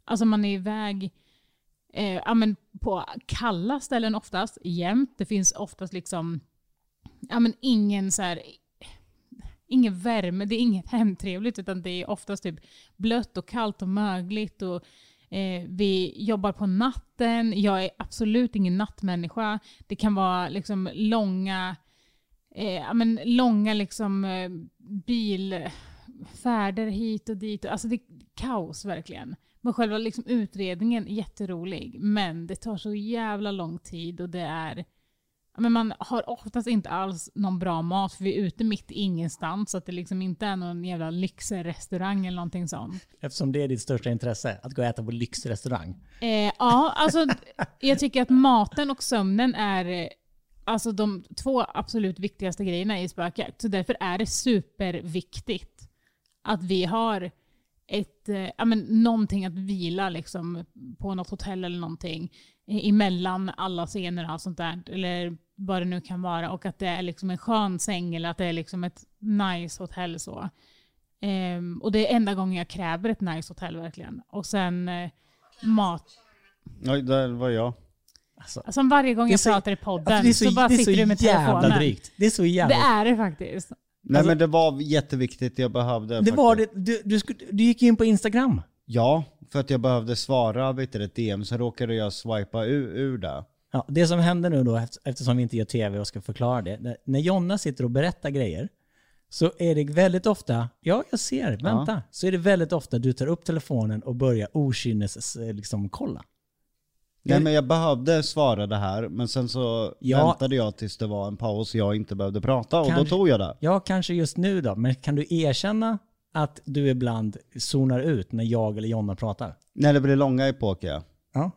Alltså man är iväg eh, ja, men på kalla ställen oftast, jämt. Det finns oftast liksom ja, men ingen så här, ingen värme, det är inget hemtrevligt utan det är oftast typ blött och kallt och mögligt. Och, eh, vi jobbar på natten, jag är absolut ingen nattmänniska. Det kan vara liksom långa, eh, men långa liksom, eh, bilfärder hit och dit. Alltså det är kaos verkligen. Men själva liksom utredningen är jätterolig, men det tar så jävla lång tid och det är men man har oftast inte alls någon bra mat för vi är ute mitt i ingenstans så att det liksom inte är någon jävla lyxrestaurang eller någonting sånt. Eftersom det är ditt största intresse, att gå och äta på lyxrestaurang. Eh, ja, alltså jag tycker att maten och sömnen är alltså de två absolut viktigaste grejerna i spökjakt. Så därför är det superviktigt att vi har ett, eh, ja, men någonting att vila liksom, på något hotell eller någonting emellan alla scener och sånt där. Eller vad det nu kan vara. Och att det är liksom en skön säng eller att det är liksom ett nice hotell. så. Ehm, och det är enda gången jag kräver ett nice hotell verkligen. Och sen eh, mat. Ja, där var jag. Alltså, Alltså varje gång jag så- pratar i podden alltså så, så, bara sitter så du med jävla telefonen. drygt. Det är så jävla Det är det faktiskt. Nej Alltså- men det var jätteviktigt, jag behövde Det faktiskt. var det, du, du, du gick in på Instagram Ja, för att jag behövde svara vet du, ett DM, så råkade jag swipa ur, ur det. Ja, det som händer nu då, eft- eftersom vi inte gör tv och ska förklara det. när- Jonna sitter och berättar grejer, så är det väldigt ofta, ja jag ser, vänta, så är det väldigt ofta du tar upp telefonen och börjar okynnes eh, liksom kolla. Nej men jag behövde svara det här, men sen så Ja. väntade jag tills det var en paus jag inte behövde prata, och då Kanske- tog jag det. Ja, kanske just nu då, men kan du erkänna att du ibland zonar ut när jag eller Jonna pratar? När det blir långa epoker ja. Ja.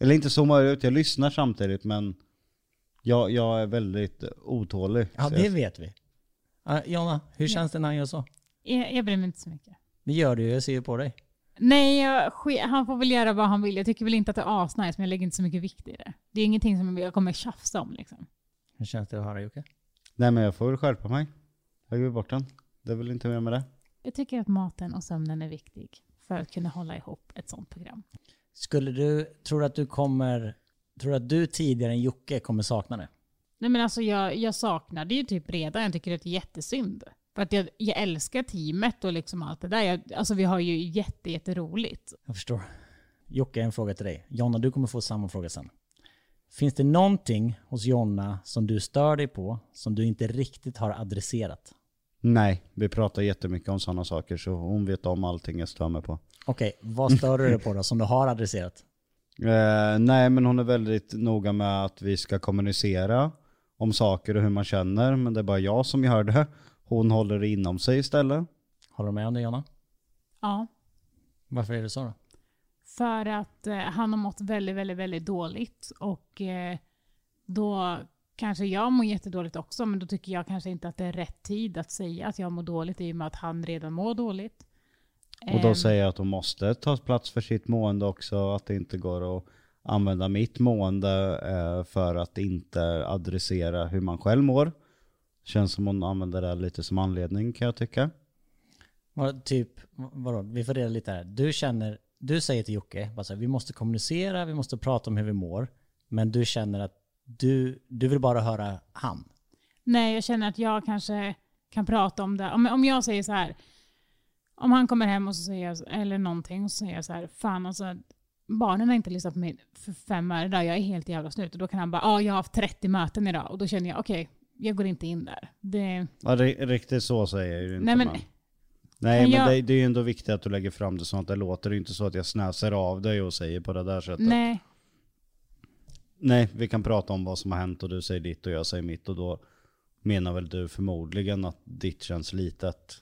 Eller inte zoomar ut, jag lyssnar samtidigt men jag, jag är väldigt otålig. Ja, Så det jag, vet vi. Ja, Jonna, hur känns det när han gör så? Jag, jag bryr mig inte så mycket. Det gör du ju, jag ser ju på dig. Nej, jag, han får väl göra vad han vill. Jag tycker väl inte att det är asnice, men jag lägger inte så mycket vikt i det. Det är ingenting som jag kommer tjafsa om liksom. Hur känns det att höra Jocke? Nej men jag får väl skärpa mig. Jag går bort den. Det är väl inte mer med det. Jag tycker att maten och sömnen är viktig för att kunna hålla ihop ett sånt program. Skulle du, tror du att du kommer, tror du att du tidigare än Jocke kommer sakna det? Nej men alltså jag, jag saknar det ju typ redan. Jag tycker att det är jättesynd. För att jag, jag älskar teamet och liksom allt det där. Jag, alltså vi har ju jätte, jätteroligt. Jag förstår. Jocke, en fråga till dig. Jonna, du kommer få samma fråga sen. Finns det någonting hos Jonna som du stör dig på, som du inte riktigt har adresserat? Nej, vi pratar jättemycket om sådana saker så hon vet om allting jag stör mig på. Okej, vad stör du dig på då, som du har adresserat? Eh, nej men hon är väldigt noga med att vi ska kommunicera om saker och hur man känner, men det är bara jag som gör det. Hon håller det inom sig istället. Håller du med om det Jonna? Ja. Varför är det så då? För att eh, han har mått väldigt, väldigt, väldigt dåligt. Och eh, då kanske jag mår jättedåligt också, men då tycker jag kanske inte att det är rätt tid att säga att jag mår dåligt i och med att han redan mår dåligt. Och då säger jag att hon måste ta plats för sitt mående också, att det inte går att använda mitt mående eh, för att inte adressera hur man själv mår. Känns som hon använder det lite som anledning kan jag tycka. Vad, typ, vadå? Vi får reda lite här. Du känner, du säger till Jocke, bara så här, vi måste kommunicera, vi måste prata om hur vi mår. Men du känner att du, du vill bara höra han. Nej, jag känner att jag kanske kan prata om det. Om, om jag säger så här, om han kommer hem och så säger jag, eller någonting, och så säger jag så här, fan alltså, barnen har inte lyssnat på mig för fem år idag, jag är helt jävla slut. Och då kan han bara, ja ah, jag har haft 30 möten idag. Och då känner jag, okej, jag går inte in där. Det, Ja, det, riktigt så säger jag ju inte. nej men, Nej Men men jag- det, det är ju ändå viktigt att du lägger fram det så att det låter inte så att jag snäser av dig och säger på det där sättet. nej. Nej, vi kan prata om vad som har hänt och du säger ditt och jag säger mitt och då menar väl du förmodligen att ditt känns litet.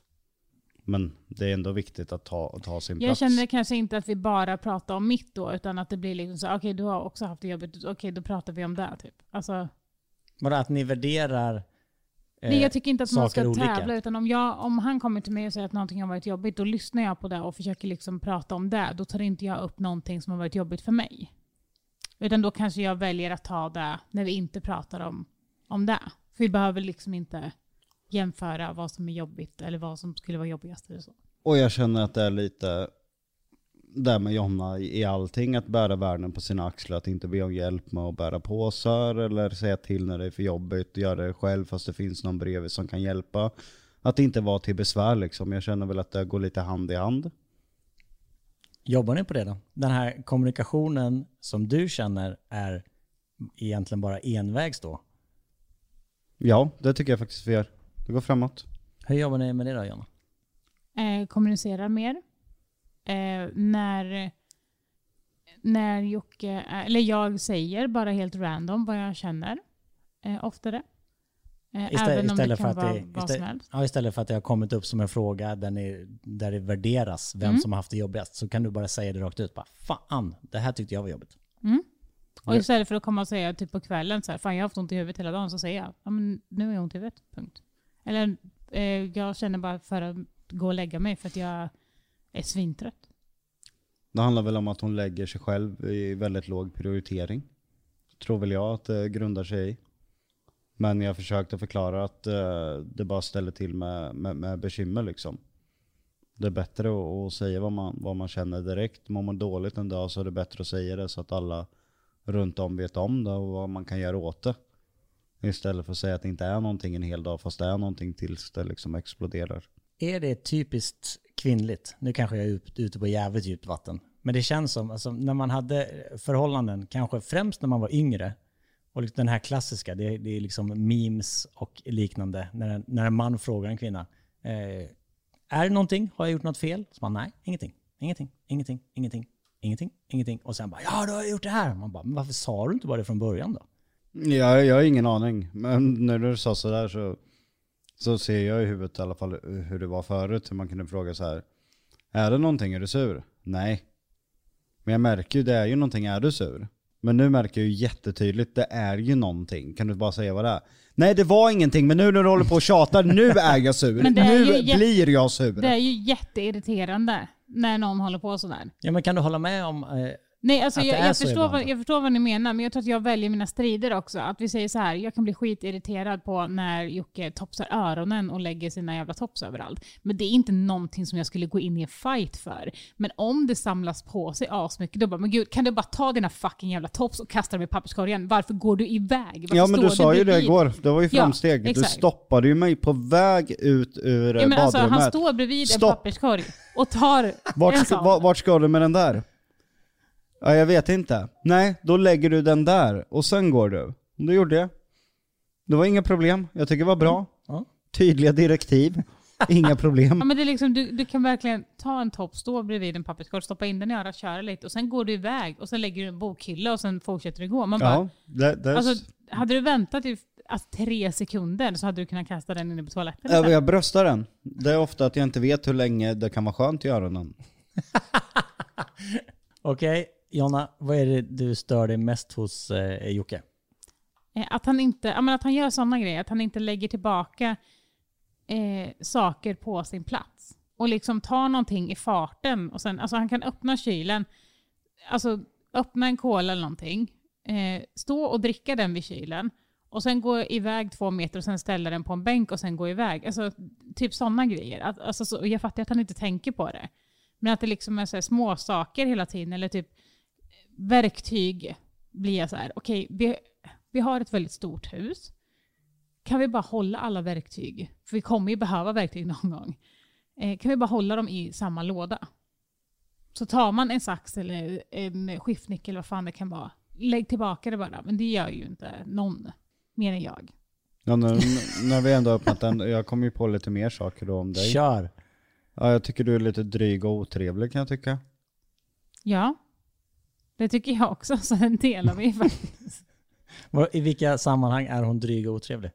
Men det är ändå viktigt att ta, ta sin Jag plats. känner kanske inte att vi bara pratar om mitt då, utan att det blir liksom så, okej du har också haft det jobbigt, okej då pratar vi om det typ. Alltså, Bara att ni värderar eh, Nej, jag tycker inte att man ska olika. tävla, utan om, jag, om han kommer till mig och säger att någonting har varit jobbigt, då lyssnar jag på det och försöker liksom prata om det. Då tar inte jag upp någonting som har varit jobbigt för mig. Utan då kanske jag väljer att ta det när vi inte pratar om, om det. För vi behöver liksom inte jämföra vad som är jobbigt eller vad som skulle vara jobbigast. Eller så. Och jag känner att det är lite där med Jonna i allting, att bära världen på sina axlar, att inte be om hjälp med att bära påsar eller säga till när det är för jobbigt, göra det själv fast det finns någon bredvid som kan hjälpa. Att inte vara till besvär liksom. Jag känner väl att det går lite hand i hand. Jobbar ni på det då? Den här kommunikationen som du känner är egentligen bara envägs då? Ja, det tycker jag faktiskt vi gör. Det går framåt. Hur jobbar ni med det då Jonna? Eh, kommunicera mer. Eh, när, när Jocke, är- eller jag säger bara helt random vad jag känner. Eh, oftare. Eh, Istä- även om det istället kan för att vara det- vad istä- som helst. Ja, istället för att det har kommit upp som en fråga där, ni, där det värderas vem Mm. som har haft det jobbigast så kan du bara säga det rakt ut. Bara, Fan, det här tyckte jag var jobbigt. Och istället för att komma och säga typ på kvällen så här, fan jag har haft ont i huvudet hela dagen, så säger jag, ja men nu har jag ont i huvudet, punkt. Eller eh, jag känner bara för att gå och lägga mig för att jag är svintrött. Det handlar väl om att hon lägger sig själv i väldigt låg prioritering. Tror väl jag att det grundar sig i. Men jag försökte förklara att eh, det bara ställer till med, med, med bekymmer liksom. Det är bättre att, att säga vad man, vad man känner direkt. Mår man dåligt en dag så är det bättre att säga det så att alla runt om vet om det och vad man kan göra åt det. Istället för att säga att det inte är någonting en hel dag fast det är någonting tills det liksom exploderar. Är det typiskt kvinnligt. Nu kanske jag är ute på jävligt djupt vatten. Men det känns som, alltså, när man hade förhållanden, kanske främst när man var yngre, och liksom den här klassiska, det, det är liksom memes och liknande, när, en- när en man frågar en kvinna, eh, är det någonting? Har jag gjort något fel? Så man, nej, ingenting, ingenting, ingenting, ingenting, ingenting, ingenting. Och sen bara, ja du har gjort det här. Man bara, men varför sa du inte bara det från början då? Ja, jag har ingen aning. Men när du sa sådär så, så ser jag i huvudet i alla fall hur det var förut. Hur man kunde fråga så här. Är det någonting? Är du sur? Nej. Men jag märker ju, det är ju någonting. Är du sur? Men nu märker jag ju jättetydligt, det är ju någonting. Kan du bara säga vad det är? Nej det var ingenting, men nu när du håller på och tjatar, nu är jag sur. Men det är nu ju jä- blir jag sur. Det är ju jätteirriterande när någon håller på sådär. Ja men kan du hålla med om, eh, Nej, alltså jag, jag, förstår vad, jag förstår vad ni menar, men jag tror att jag väljer mina strider också. Att vi säger så här, jag kan bli skitirriterad på när Jocke topsar öronen och lägger sina jävla tops överallt. Men det är inte någonting som jag skulle gå in i en fight för. Men om det samlas på sig asmycket, då bara, men gud, kan du bara ta dina fucking jävla tops och kasta dem i papperskorgen? Varför går du iväg? Varför Ja men du sa ju det igår, det var ju Ja, framsteg. du exakt. stoppade ju mig på väg ut ur Ja, men alltså, badrummet. han står bredvid en Stopp. papperskorg och tar Vart en sån. vart ska du med den där? Ja, jag vet inte. Nej, då lägger du den där och sen går du. Det gjorde jag. Det var inga problem. Jag tycker det var bra. Ja. Tydliga direktiv. Inga Ja, problem. men det är liksom, du, du kan verkligen ta en topp, stå bredvid en papperskorg, stoppa in den i örat, köra lite och sen går du iväg och sen lägger du en bokhylla och sen fortsätter du gå. Man bara, Ja, det, det, alltså, hade du väntat i alltså, tre sekunder så hade du kunnat kasta den inne på toaletten Ja, jag bröstar den. Det är ofta att jag inte vet hur länge det kan vara skönt i öronen. Okej, Jonna, vad är det du stör dig mest hos eh, Jocke? Eh, att han, inte, ja, men att han gör sådana grejer, att han inte lägger tillbaka eh, saker på sin plats. Och liksom tar någonting i farten. Och sen, alltså han kan öppna kylen, alltså öppna en cola eller någonting, eh, stå och dricka den vid kylen och sen gå iväg två meter och sen ställa den på en bänk och sen gå iväg. Alltså typ sådana grejer. Att, alltså, så, jag fattar att han inte tänker på det. Men att det liksom är så här små saker hela tiden, eller typ verktyg blir jag så här, okej, vi, vi har ett väldigt stort hus. Kan vi bara hålla alla verktyg? För vi kommer ju behöva verktyg någon gång. Eh, kan vi bara hålla dem i samma låda? Så tar man en sax eller en skiftnyckel, vad fan det kan vara, lägg tillbaka det bara. Men det gör ju inte någon, mer än jag. Ja, nu, när vi ändå har öppnat den, jag kommer ju på lite mer saker då om dig. Kör! Ja, jag tycker du är lite dryg och otrevlig kan jag tycka. Ja, det tycker jag också, så den delar vi faktiskt. I vilka sammanhang är hon dryg och otrevlig?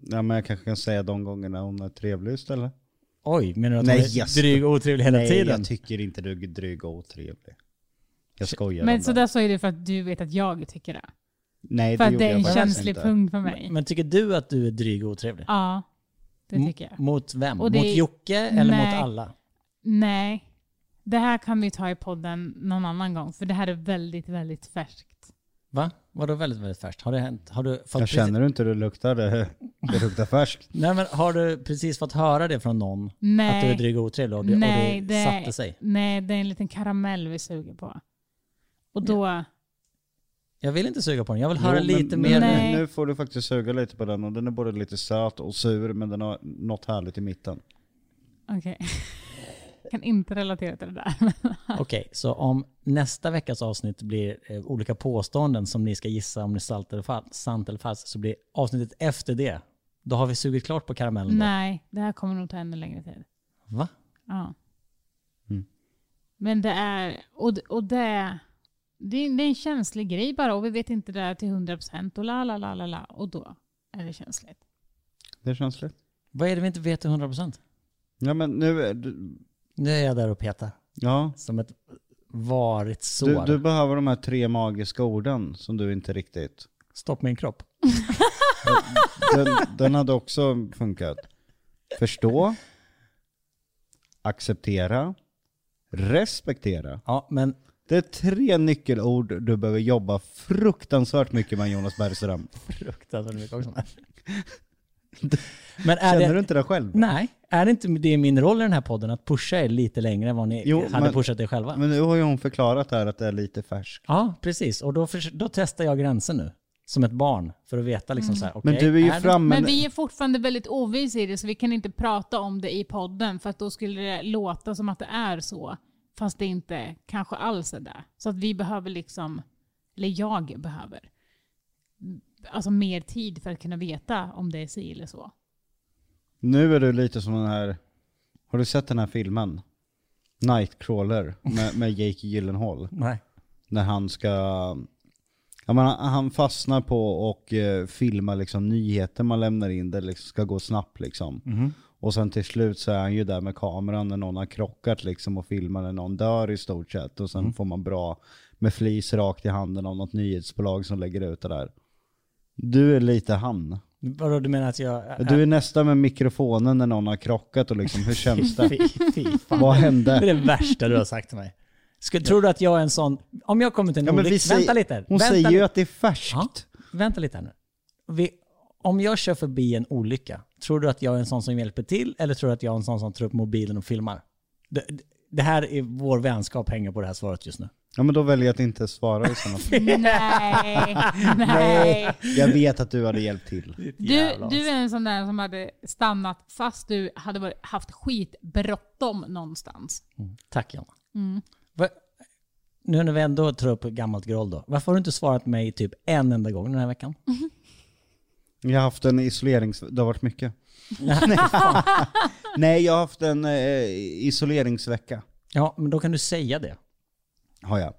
Ja, men jag kanske kan säga de gångerna hon är trevlig istället. Oj, menar du att Nej, hon är yes. dryg och otrevlig hela Nej, tiden? jag tycker inte du är dryg och otrevlig. Jag skojar Men om så det. där säger du för att du vet att jag tycker det. Nej, För det att det är en känslig inte. punkt för mig. Men tycker du att du är dryg och otrevlig? Ja, det M- tycker jag. Mot vem? Och det- Mot Jocke eller Nej. mot alla? Nej, det här kan vi ta i podden någon annan gång, för det här är väldigt, väldigt färskt. Va? Vadå väldigt, väldigt färskt? Har det hänt? Har du fått Jag känner du inte hur det luktar? Det, det luktar färskt. Nej men har du precis fått höra det från någon? Nej. Att du är dryg och otrevlig och det, Nej, och det, det, satte sig? nej, det är en liten karamell vi suger på. Och då, Jag vill inte suga på den, jag vill höra Jo, lite men, mer. Nej. Nu får du faktiskt suga lite på den och den är både lite söt och sur men den har något härligt i mitten. okej. kan inte relatera till det där. Okej, så om nästa veckas avsnitt blir eh, olika påståenden som ni ska gissa om det är sant eller, fal- sant eller falskt, så blir avsnittet efter det, då har vi sugit klart på karamellen då. nej, det här kommer nog ta ännu längre tid. Va? Ja. Mm. Men det är, och, och det, det, är, det är en känslig grej bara och vi vet inte det här till 100% och la la la la la och då är det känsligt. Det känns lätt. Vad är det vi inte vet till 100%? Ja men nu är du, Nu är jag där och petar. ja. Som ett varigt Du, sår. du behöver de här tre magiska orden som du inte riktigt... Stopp min kropp. Den, den hade också funkat. Förstå, acceptera, respektera. Ja, men Det är tre nyckelord du behöver jobba fruktansvärt mycket med Jonas Bergström. fruktansvärt mycket också. Men är Känner det, du inte det själv? Nej, är det inte det min roll i den här podden att pusha er lite längre än vad ni Jo, hade men- pushat er själva? Men nu har ju hon förklarat här att det är lite färskt. Ja, precis. Och då, förs- då testar jag gränsen nu. som ett barn för att veta liksom så här, okej, Men du är ju det- framme... Men vi är fortfarande väldigt ovisa i det, så vi kan inte prata om det i podden, för att då skulle det låta som att det är så, fast det inte kanske alls är det. Så att vi behöver liksom, eller jag behöver, alltså mer tid för att kunna veta om det är si eller så. Nu är du lite som den här... Har du sett den här filmen? Nightcrawler med, med Jake Gyllenhaal. Nej. När han ska... Ja, men han, fastnar på och eh, filma liksom nyheter man lämnar in, det liksom ska gå snabbt liksom. Och sen till slut så är han ju där med kameran när någon har krockat liksom och filmar när någon dör i stort sett. Och sen får man bra med flis rakt i handen av något nyhetsbolag som lägger ut det där. Du är lite han. Vadå, du menar att jag... Du är nästan med mikrofonen när någon har krockat och liksom, hur känns det? Fy, fy fan. Vad Det är hände? det värsta du har sagt till mig. Ska, tror du att jag är en sån... Om jag kommer till en Ja, olycka... säger- Vänta lite. Hon vänta säger ju att det är färskt. Ja, vänta lite här nu. Vi, om jag kör förbi en olycka, tror du att jag är en sån som hjälper till eller tror du att jag är en sån som tar upp mobilen och filmar? Det, det här är vår vänskap hänger på det här svaret just nu. Ja men då väljer jag att inte svara i sådana fall. Nej, nej. Jag vet att du hade hjälpt till. Du, du är en sån där som hade stannat fast du hade varit, haft skitbråttom någonstans. Tack Jonna. Mm. Va, nu när vi ändå tar upp gammalt groll då. Varför har du inte svarat mig typ en enda gång den här veckan? Jag har haft en isolerings... Det har varit mycket. Nej jag har haft en eh, isoleringsvecka. Ja, men då kan du säga det. Har jag.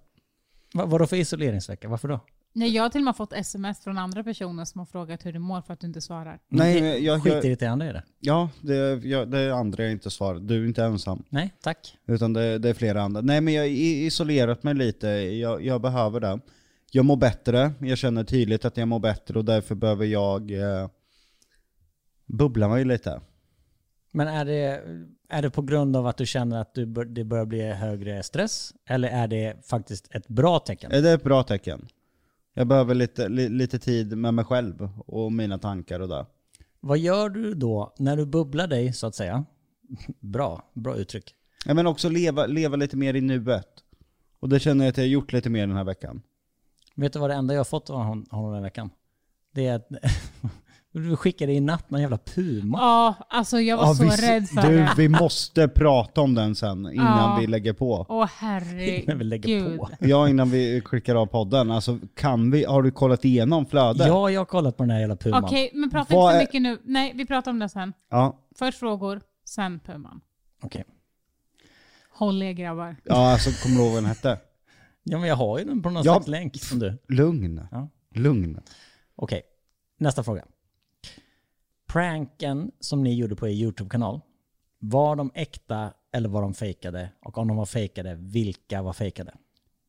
Va, vadå för isoleringsvecka? Varför då? Nej, jag har till och med fått sms från andra personer som har frågat hur du mår för att du inte svarar. Nej, men jag, jag, Skitirriterande är det. ja, det, jag, det är andra jag inte svarar. Du är inte ensam. Nej, tack. Utan det, det är flera andra. Nej men jag har isolerat mig lite, jag, jag behöver det. Jag mår bättre, jag känner tydligt att jag mår bättre och därför behöver jag eh, bubbla mig lite. Men är det, är det på grund av att du känner att du bör, det börjar bli högre stress? Eller är det faktiskt ett bra tecken? Är det ett bra tecken? Jag behöver lite, li, lite tid med mig själv och mina tankar och det. Vad gör du då när du bubblar dig, så att säga? Bra, bra uttryck. Ja, men också leva, leva lite mer i nuet. Och det känner jag att jag har gjort lite mer den här veckan. Vet du vad det enda jag har fått av hon- honom den här veckan? Det är att du skickade i natt någon jävla puma. Ja, alltså jag var Ja, så vi, rädd för du, det. vi måste prata om den sen innan Ja. vi lägger på. Åh Innan vi lägger herregud. på. Ja, innan vi klickar av podden. Alltså, kan vi, har du kollat igenom flödet? Ja, jag har kollat på den här jävla puman. Okej, men prata Vad inte så är- mycket nu. Nej, vi pratar om det sen. Ja, Först frågor, sen Puman. Okej. Håll er grabbar. ja alltså kommer du ihåg vad den hette? Ja, men jag har ju den på någon Ja. slags länk som du. Lugn. Ja. Lugn. Okej, nästa fråga. Pranken som ni gjorde på er YouTube-kanal, var de äkta eller var de fejkade? Och om de var fejkade, vilka var fejkade?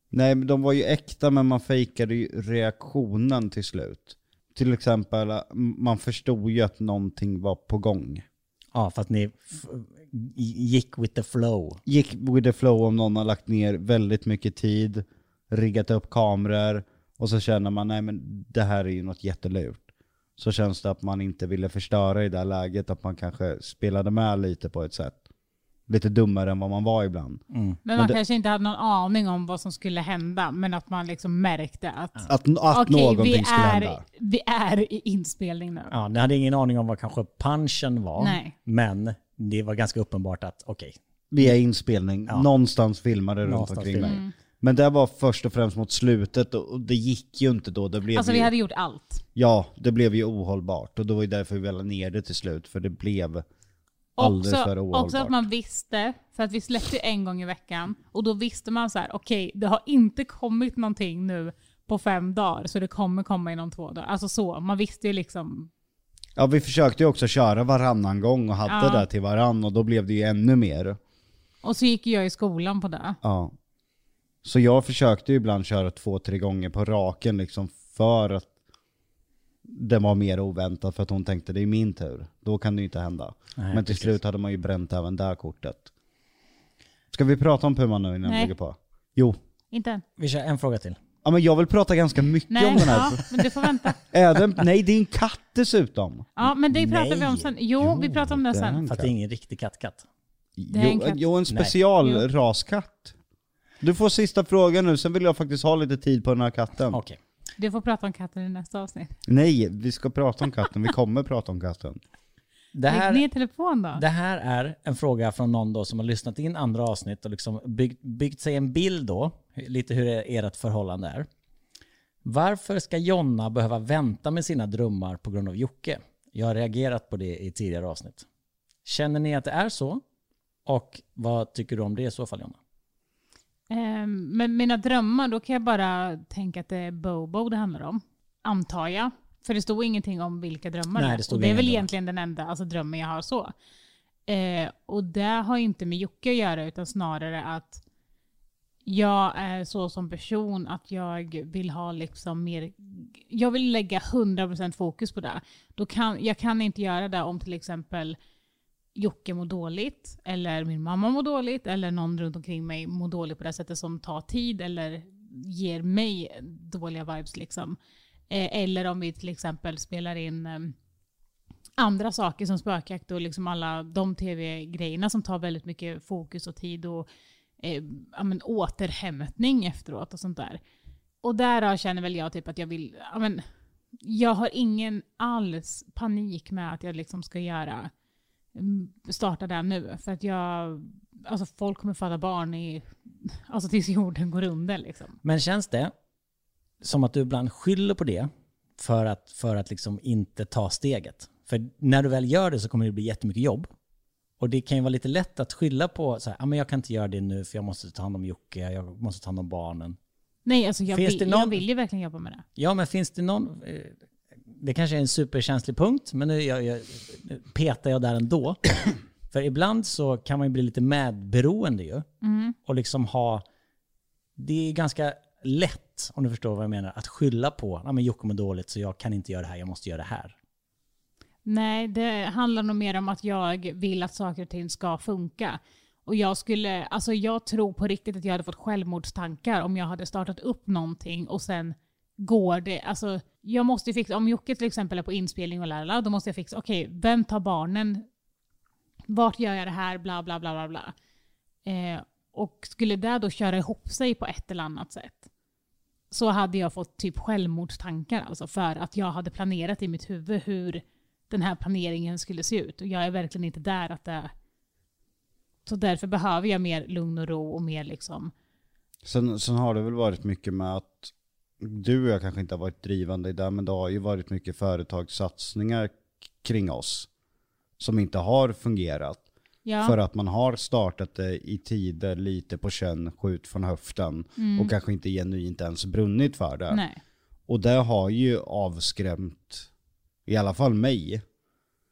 Nej, de var ju äkta men man fejkade ju reaktionen till slut. Till exempel, man förstod ju att någonting var på gång. Ja, för att ni gick with the flow. Gick with the flow om någon har lagt ner väldigt mycket tid, riggat upp kameror och så känner man nej men det här är ju något jättelurt. Så känns det att man inte ville förstöra i det här läget, att man kanske spelade med lite på ett sätt. Lite dummare än vad man var ibland. Men man det- kanske inte hade någon aning om vad som skulle hända, men att man liksom märkte att Att, att okej, någonting vi, skulle är, hända. vi är i inspelning nu. Ja, ni hade ingen aning om vad kanske punchen var. Nej. Men det var ganska uppenbart att okej, Vi är inspelning, Ja. någonstans filmade runt Någonstans omkring mig. Men det var först och främst mot slutet och det gick ju inte då. Det blev Alltså ju, vi hade gjort allt. Ja, det blev ju ohållbart och det var ju därför vi lade ner det till slut, för det blev alldeles för ohållbart. också att man visste, för att vi släppte en gång i veckan, och då visste man så här: okej, det har inte kommit någonting nu på fem dagar, så det kommer komma inom två dagar. Alltså så, man visste ju liksom, Ja, vi försökte ju också köra varannan gång och hade Ja. det till varann och då blev det ju ännu mer. och så gick jag i skolan på det. Ja. Så jag försökte ju ibland köra två, tre gånger på raken liksom för att det var mer oväntat för att hon tänkte det är min tur. Då kan det ju inte hända. Nej, Men till precis. slut hade man ju bränt även det kortet. Ska vi prata om Puma nu innan vi Nej. lägger på? Jo. Inte än. vi kör en fråga till. Ja men jag vill prata ganska mycket Nej, om den här. ja, men du får vänta. Även, nej det är en katt dessutom. Ja, men det pratar vi om Nej. sen. Jo, vi pratar om det det är sen. en För att det är ingen riktig kattkatt. Det är en Jo, katt. jo, en Nej. specialraskatt. Du får sista frågan nu, sen vill jag faktiskt ha lite tid på den här katten. Okej. Du får prata om katten i nästa avsnitt. Nej, vi ska prata om katten. Vi kommer prata om katten. Det Lägg här, ner telefon då. det här är en fråga från någon då som har lyssnat in andra avsnitt och liksom byggt, byggt sig en bild då, lite hur ert förhållande är. Varför ska Jonna behöva vänta med sina drömmar på grund av Jocke? Jag har reagerat på det i tidigare avsnitt. Känner ni att det är så? Och vad tycker du om det i så fall Jonna? Ehm, men mina drömmar, då kan jag bara tänka att det är Bobo det handlar om. Antar jag. För det stod ingenting om vilka drömmar Nej, det stod det är väl egentligen den enda alltså, drömmen jag har så. Eh, och det har inte med Jocke att göra utan snarare att jag är så som person att jag vill ha liksom mer, jag vill lägga 100% fokus på det. Då kan, jag kan inte göra det om till exempel Jocke mår dåligt, eller min mamma mår dåligt, eller någon runt omkring mig mår dåligt på det sättet som tar tid eller ger mig dåliga vibes. Liksom. Eh, eller om vi till exempel spelar in eh, andra saker som spökjakt och liksom alla de tv-grejerna som tar väldigt mycket fokus och tid och eh, ja, men, återhämtning efteråt och sånt där. Och där känner väl jag typ att jag vill, ja, men, jag har ingen alls panik med att jag liksom ska göra starta där nu. För att jag, alltså folk kommer föda barn i, alltså tills jorden går under liksom. Men känns det som att du ibland skyller på det för att, för att liksom inte ta steget? För när du väl gör det så kommer det bli jättemycket jobb. Och det kan ju vara lite lätt att skylla på så här, ah, men jag kan inte göra det nu för jag måste ta hand om Jocke, jag måste ta hand om barnen. Nej, alltså jag, Finns vill, någon- jag vill ju verkligen jobba med det. Ja, men finns det någon... Det kanske är en superkänslig punkt, men nu, jag, jag, nu petar jag där ändå. För ibland så kan man ju bli lite medberoende ju. Och liksom ha... Det är ganska lätt, om du förstår vad jag menar, att skylla på att men Jocke mår dåligt så jag kan inte göra det här, jag måste göra det här. Nej, det handlar nog mer om att jag vill att saker och ting ska funka. Och jag skulle, alltså jag tror på riktigt att jag hade fått självmordstankar om jag hade startat upp någonting och sen går det, alltså jag måste ju fixa, om Jocke till exempel är på inspelning och lärla, då måste jag fixa, okej, vem tar barnen? Vart gör jag det här? Bla bla bla bla bla. Eh, och skulle det då köra ihop sig på ett eller annat sätt så hade jag fått typ självmordstankar alltså för att jag hade planerat i mitt huvud hur den här planeringen skulle se ut. Och jag är verkligen inte där att det... Så därför behöver jag mer lugn och ro och mer liksom... Sen, sen har det väl varit mycket med att du och jag kanske inte har varit drivande i det, men det har ju varit mycket företagssatsningar kring oss som inte har fungerat. Ja, För att man har startat det i tider lite på känn, skjut från höften och kanske inte genuint ens brunnit för det. nej. Och det har ju avskrämt i alla fall mig.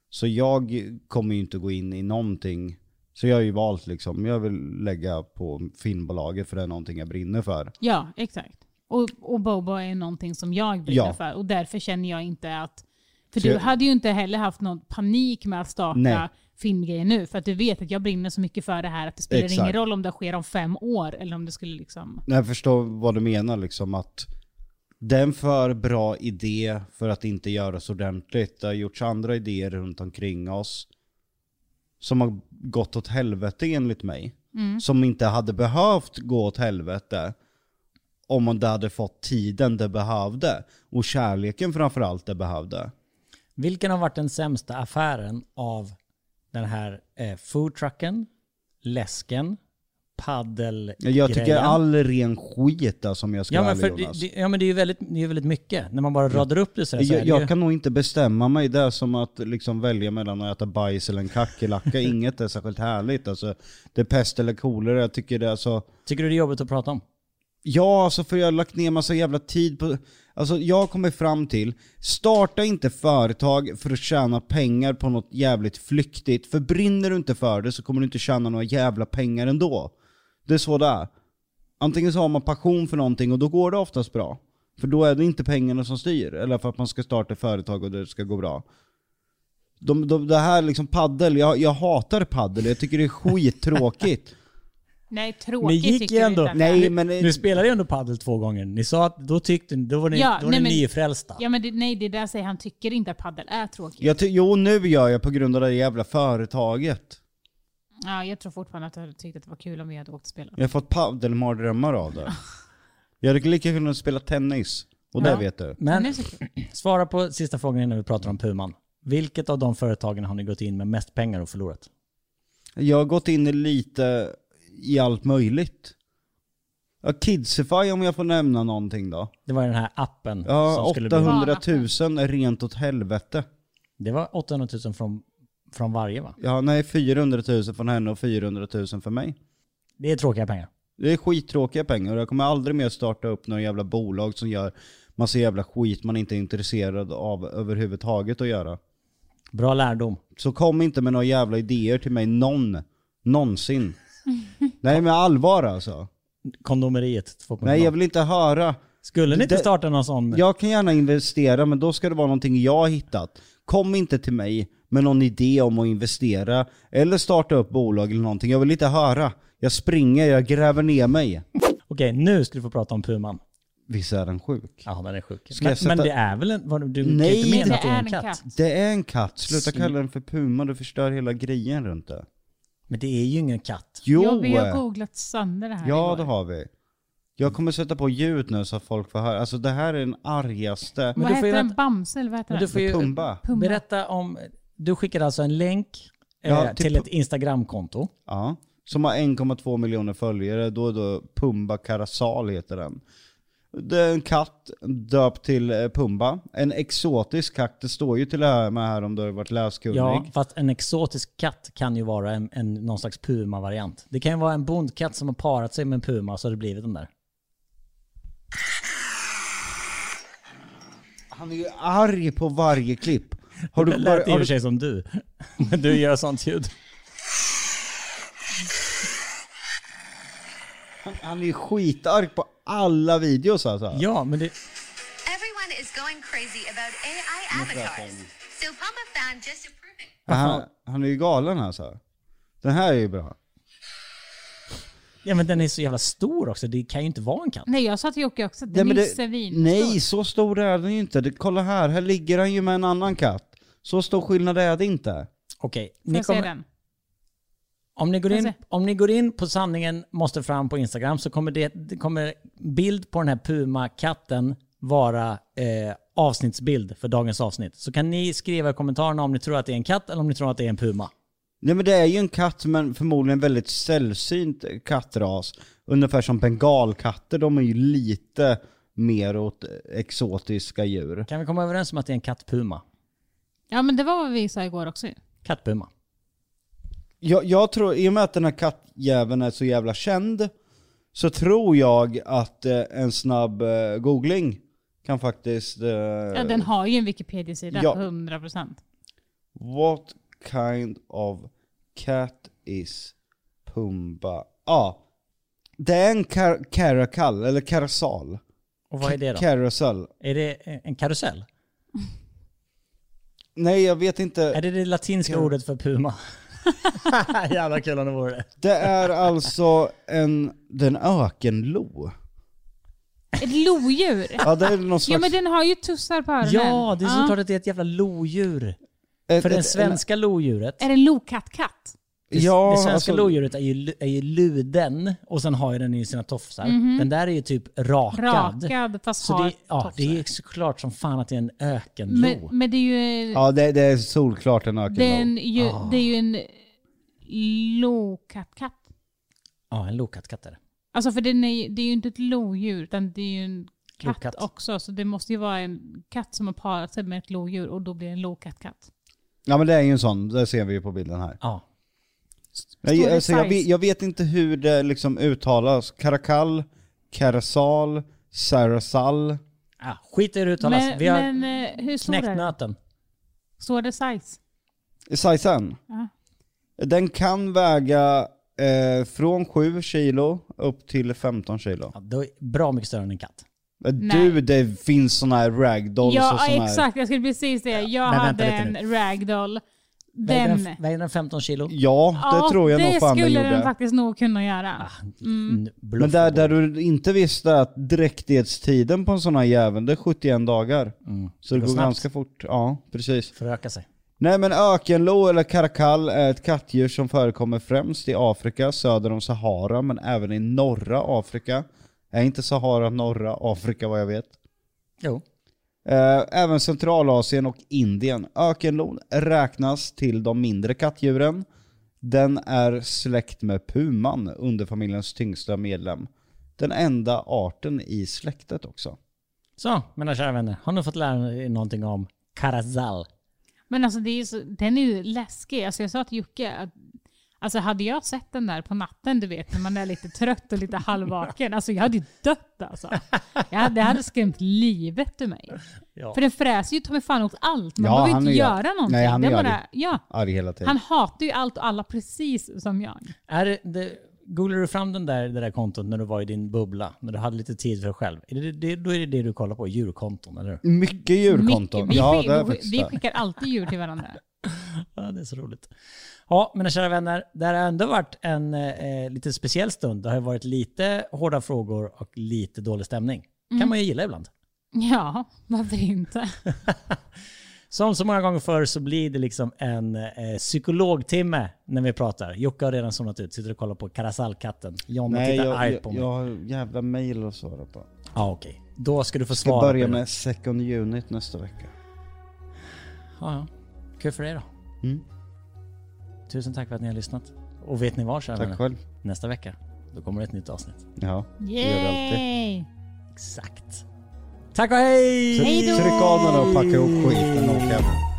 Så jag kommer ju inte gå in i någonting. Så jag har ju valt liksom, jag vill lägga på filmbolaget för det är någonting jag brinner för. Ja, exakt. Och, och Bobo är någonting som jag brinner Ja. för och därför känner jag inte att... För Så du jag- hade ju inte heller haft någon panik med att starta Nej. filmgrejer nu för att du vet att jag brinner så mycket för det här att det spelar Exakt. ingen roll om det sker om fem år eller om det skulle liksom... Jag förstår vad du menar liksom att det är en för bra idé för att inte göras ordentligt. Det har gjorts andra idéer runt omkring oss som har gått åt helvete enligt mig. Som inte hade behövt gå åt helvete om man hade fått tiden det behövde. Och kärleken framförallt det behövde. Vilken har varit den sämsta affären av den här eh, foodtrucken, läsken, paddel Jag tycker all ren skit där som jag ska Ja men, ärlig, för, Jonas. det, det, ja men det är ju väldigt, det är väldigt mycket. När man bara radar upp det så, här, så är Jag, det ju, jag kan nog inte bestämma mig där som att liksom välja mellan att äta bajs eller en kackerlacka. Inget är särskilt härligt. Alltså, det är pest eller kolera. Jag tycker det är så... Tycker du det är jobbigt att prata om? Ja, alltså för jag har lagt ner massa jävla tid på... Alltså jag kommer fram till, starta inte företag för att tjäna pengar på något jävligt flyktigt. För brinner du inte för det så kommer du inte tjäna några jävla pengar ändå. Det är så det är. Antingen så har man passion för någonting och då går det oftast bra. För då är det inte pengarna som styr, eller för att man ska starta företag och det ska gå bra. De, de, det här liksom paddel, jag, jag hatar paddel, jag tycker det är skittråkigt. Nej, Ni tråkigt gick tycker ju ändå- Nej, det men... Nu spelade ju ändå paddel två gånger. Ni sa att då tyckte ni, då var ni, Ja, då var nej, ni men- nyfrälsta. Ja men det, nej, det där säger han tycker inte att paddel är tråkigt. Jag ty- jo, nu gör jag på grund av det jävla företaget. Ja, jag tror fortfarande att du hade tyckt att det var kul om vi hade åkt och spelat. Jag har fått paddelmardrömmar av det. Jag hade lika kunnat spela tennis. Och det Ja. vet du. Men svara på sista frågan innan vi pratar om Puman. Vilket av de företagen har ni gått in med mest pengar och förlorat? Jag har gått in i lite i allt möjligt. Ja, Kidsify om jag får nämna någonting då. Det var den här appen Ja, som skulle bli... 800 000 är rent åt helvete. Det var 800 000 från, från varje va? Ja, nej 400 000 från henne och 400 000 för mig. Det är tråkiga pengar. Det är skittråkiga pengar och jag kommer aldrig mer starta upp några jävla bolag som gör massa jävla skit man inte är intresserad av överhuvudtaget att göra. Bra lärdom. Så kom inte med några jävla idéer till mig någon, någonsin. Nej men allvar alltså. Kondomeriet 2.0. Nej jag vill inte höra. Skulle ni inte Det- starta någon sån? Jag kan gärna investera men då ska det vara någonting jag har hittat. Kom inte till mig med någon idé om att investera eller starta upp bolag eller någonting. Jag vill inte höra. Jag springer, jag gräver ner mig. Okej, nu ska du få prata om Puman. Visst är den sjuk? Ja, den är sjuk. Ska Men, sätta- men det är väl en... vad- Du Nej, kan inte mena det att det är en katt. katt. Det är en katt, sluta Sl- kalla den för puma, du förstör hela grejen runt det. Men det är ju ingen katt. Jo! Jo, vi har googlat sönder det här ja igår. det har vi. Jag kommer sätta på ljud nu så att folk får höra. Alltså det här är den argaste. Men Vad du får heter ju den? Bamse eller vad heter Men den? du får ju Pumba. Pumba. berätta om... Du skickade alltså en länk eh, Ja, till till ett Instagramkonto. Ja. Som har 1,2 miljoner följare, då är då Pumba Karasal heter den. Det är en katt döpt till eh, Pumba. En exotisk katt, det står ju till och med här om du har varit läskunnig. Ja, fast en exotisk katt kan ju vara en, en, någon slags puma-variant. Det kan ju vara en bondkatt som har parat sig med en puma så har det blivit den där. Han är ju arg på varje klipp. Har du, Det lät i och för sig som du. Men du gör sånt ljud. han, han är ju skitarg på alla videos alltså. Ja, men det... Everyone is going crazy about AI avatars. So Puma found just approving. Han, han är ju galen alltså. Den här är ju bra. Ja men den är så jävla stor också, det kan ju inte vara en katt. Nej, jag sa till Jocke också. Nej, Den men är det- svinstor. Nej, så stor är den ju inte. Det, kolla här, här ligger han ju med en annan katt. Så stor skillnad är det inte. Okej, Får ni jag se kommer, den? Om, ni går in, om ni går in på sanningen måste fram på Instagram så kommer det, det kommer bild på den här Puma-katten vara eh, avsnittsbild för dagens avsnitt. Så kan ni skriva i kommentarerna om ni tror att det är en katt eller om ni tror att det är en Puma. Nej men det är ju en katt men förmodligen väldigt sällsynt kattras. Ungefär som bengalkatter, de är ju lite mer åt exotiska djur. Kan vi komma överens om att det är en katt-Puma? Ja, men det var vad vi sa igår också ju. Katt-Puma. Jag, jag tror, i och med att den här kattjäveln är så jävla känd, så tror jag att eh, en snabb eh, googling kan faktiskt... Eh, Ja, den har ju en Wikipedia-sida, Ja. 100%. What kind of cat is Pumba? Ja. Det är en kar- caracal, eller karasal. Och vad är det då? Carousel. Är det en karusell? Nej jag vet inte. Är det det latinska ordet för Puma? Jävla kul om det vore det. Det är alltså en, den ökenlo. Ett lodjur. Ja det är någon slags... Ja, men den har ju tussar på öronen. Ja, det är såklart att det är ett jävla lodjur. ett- För det ett- svenska lodjuret, Är det en lokattkatt? Det, Ja, det svenska alltså- lodjuret är ju, är ju luden och sen har ju den i sina tofsar. Den där är ju typ rakad. Rakad, fast Så har det, ja, tofsar. det är såklart som fan att det är en ökenlo. men, men det är ju... Ja det, det är solklart en ökenlo. det, är en, ju, Ah. det är ju en lokattkatt. Ja, en lokattkatt är det. Alltså för den är, ju- det är ju inte ett lodjur, utan det är ju en katt Lokatt. också. Så det måste ju vara en katt som har parat sig med ett lodjur och då blir det en lokattkatt. Ja men det är ju en sån, det ser vi ju på bilden här. Ja. Nej, det alltså, jag, vet, jag vet inte hur det liksom uttalas. Karakal, Karasal, Sarasal. ja skit i hur det uttalas. Men, Vi har men eh, hur knäckt den? nöten. Står det size? Sizen. Ja. Den kan väga eh, från 7 kilo upp till 15 kilo. Ja, det är bra mycket större än en katt. Eh, Nej. Du, det finns såna här ragdolls och Ja, såna här. exakt. Jag skulle precis säga. Jag Men hade en ragdoll. Den... väger den 15 kilo? Ja, det tror jag det nog fan den skulle gjorde. den faktiskt nog kunna göra. Ah, Mm. Men där, där du inte visste att dräktighetstiden på en sån här jävel, det är 71 dagar. Mm. Så det, går går snabbt. ganska fort. Ja, precis. Föröka sig. Nej men ökenlo eller karakal är ett kattdjur som förekommer främst i Afrika söder om Sahara men även i norra Afrika. Är inte Sahara norra Afrika vad jag vet? Jo. Eh, Även Centralasien och Indien. Ökenlon räknas till de mindre kattdjuren. Den är släkt med puman, underfamiljens tyngsta medlem. Den enda arten i släktet också. Så, mina kära vänner. Har ni fått lära er någonting om Karazal? Men alltså det är ju så, den är ju läskig. Alltså jag sa till Jocke att Alltså hade jag sett den där på natten, du vet, när man är lite trött och lite halvvaken. Alltså jag hade ju dött alltså. Jag hade, det hade skrämt livet ur mig. Ja. För den fräser ju ta mig fan åt allt. Man Ja, behöver han inte göra arg. någonting. Nej, han är bara, arg. ja. Arg hela tiden. Han hatar ju allt och alla precis som jag. Är det, googlade du fram den där, det där kontot när du var i din bubbla? När du hade lite tid för dig själv? Är det, det, då är det det du kollar på? Djurkonton, eller hur? Mycket djurkonton. Mycket- vi, ja, vi, vi det. skickar alltid djur till varandra. Ja, det är så roligt. Ja, mina kära vänner. Det har ändå varit en eh, lite speciell stund. Det har ju varit lite hårda frågor och lite dålig stämning. kan man ju gilla ibland. Ja, varför inte? Som så många gånger förr så blir det liksom en eh, psykologtimme när vi pratar. Jocke har redan zonat ut, sitter och kollar på Karasalkatten. John Nej, tittar jag, argt jag, på mig. jag har jävla mail att svara på. Ja, okej. Då ska du få Ska svara börja på det. med second unit nästa vecka. Ja, ja. Kul för er då. Mm. Tusen tack för att ni har lyssnat. Och vet ni vad kära Tack vänner? själv. Nästa vecka, då kommer det ett nytt avsnitt. Ja, det gör det alltid. Yay! Exakt. Tack och hej! Hej då! Tryck av den och packa ihop skiten och åka hem.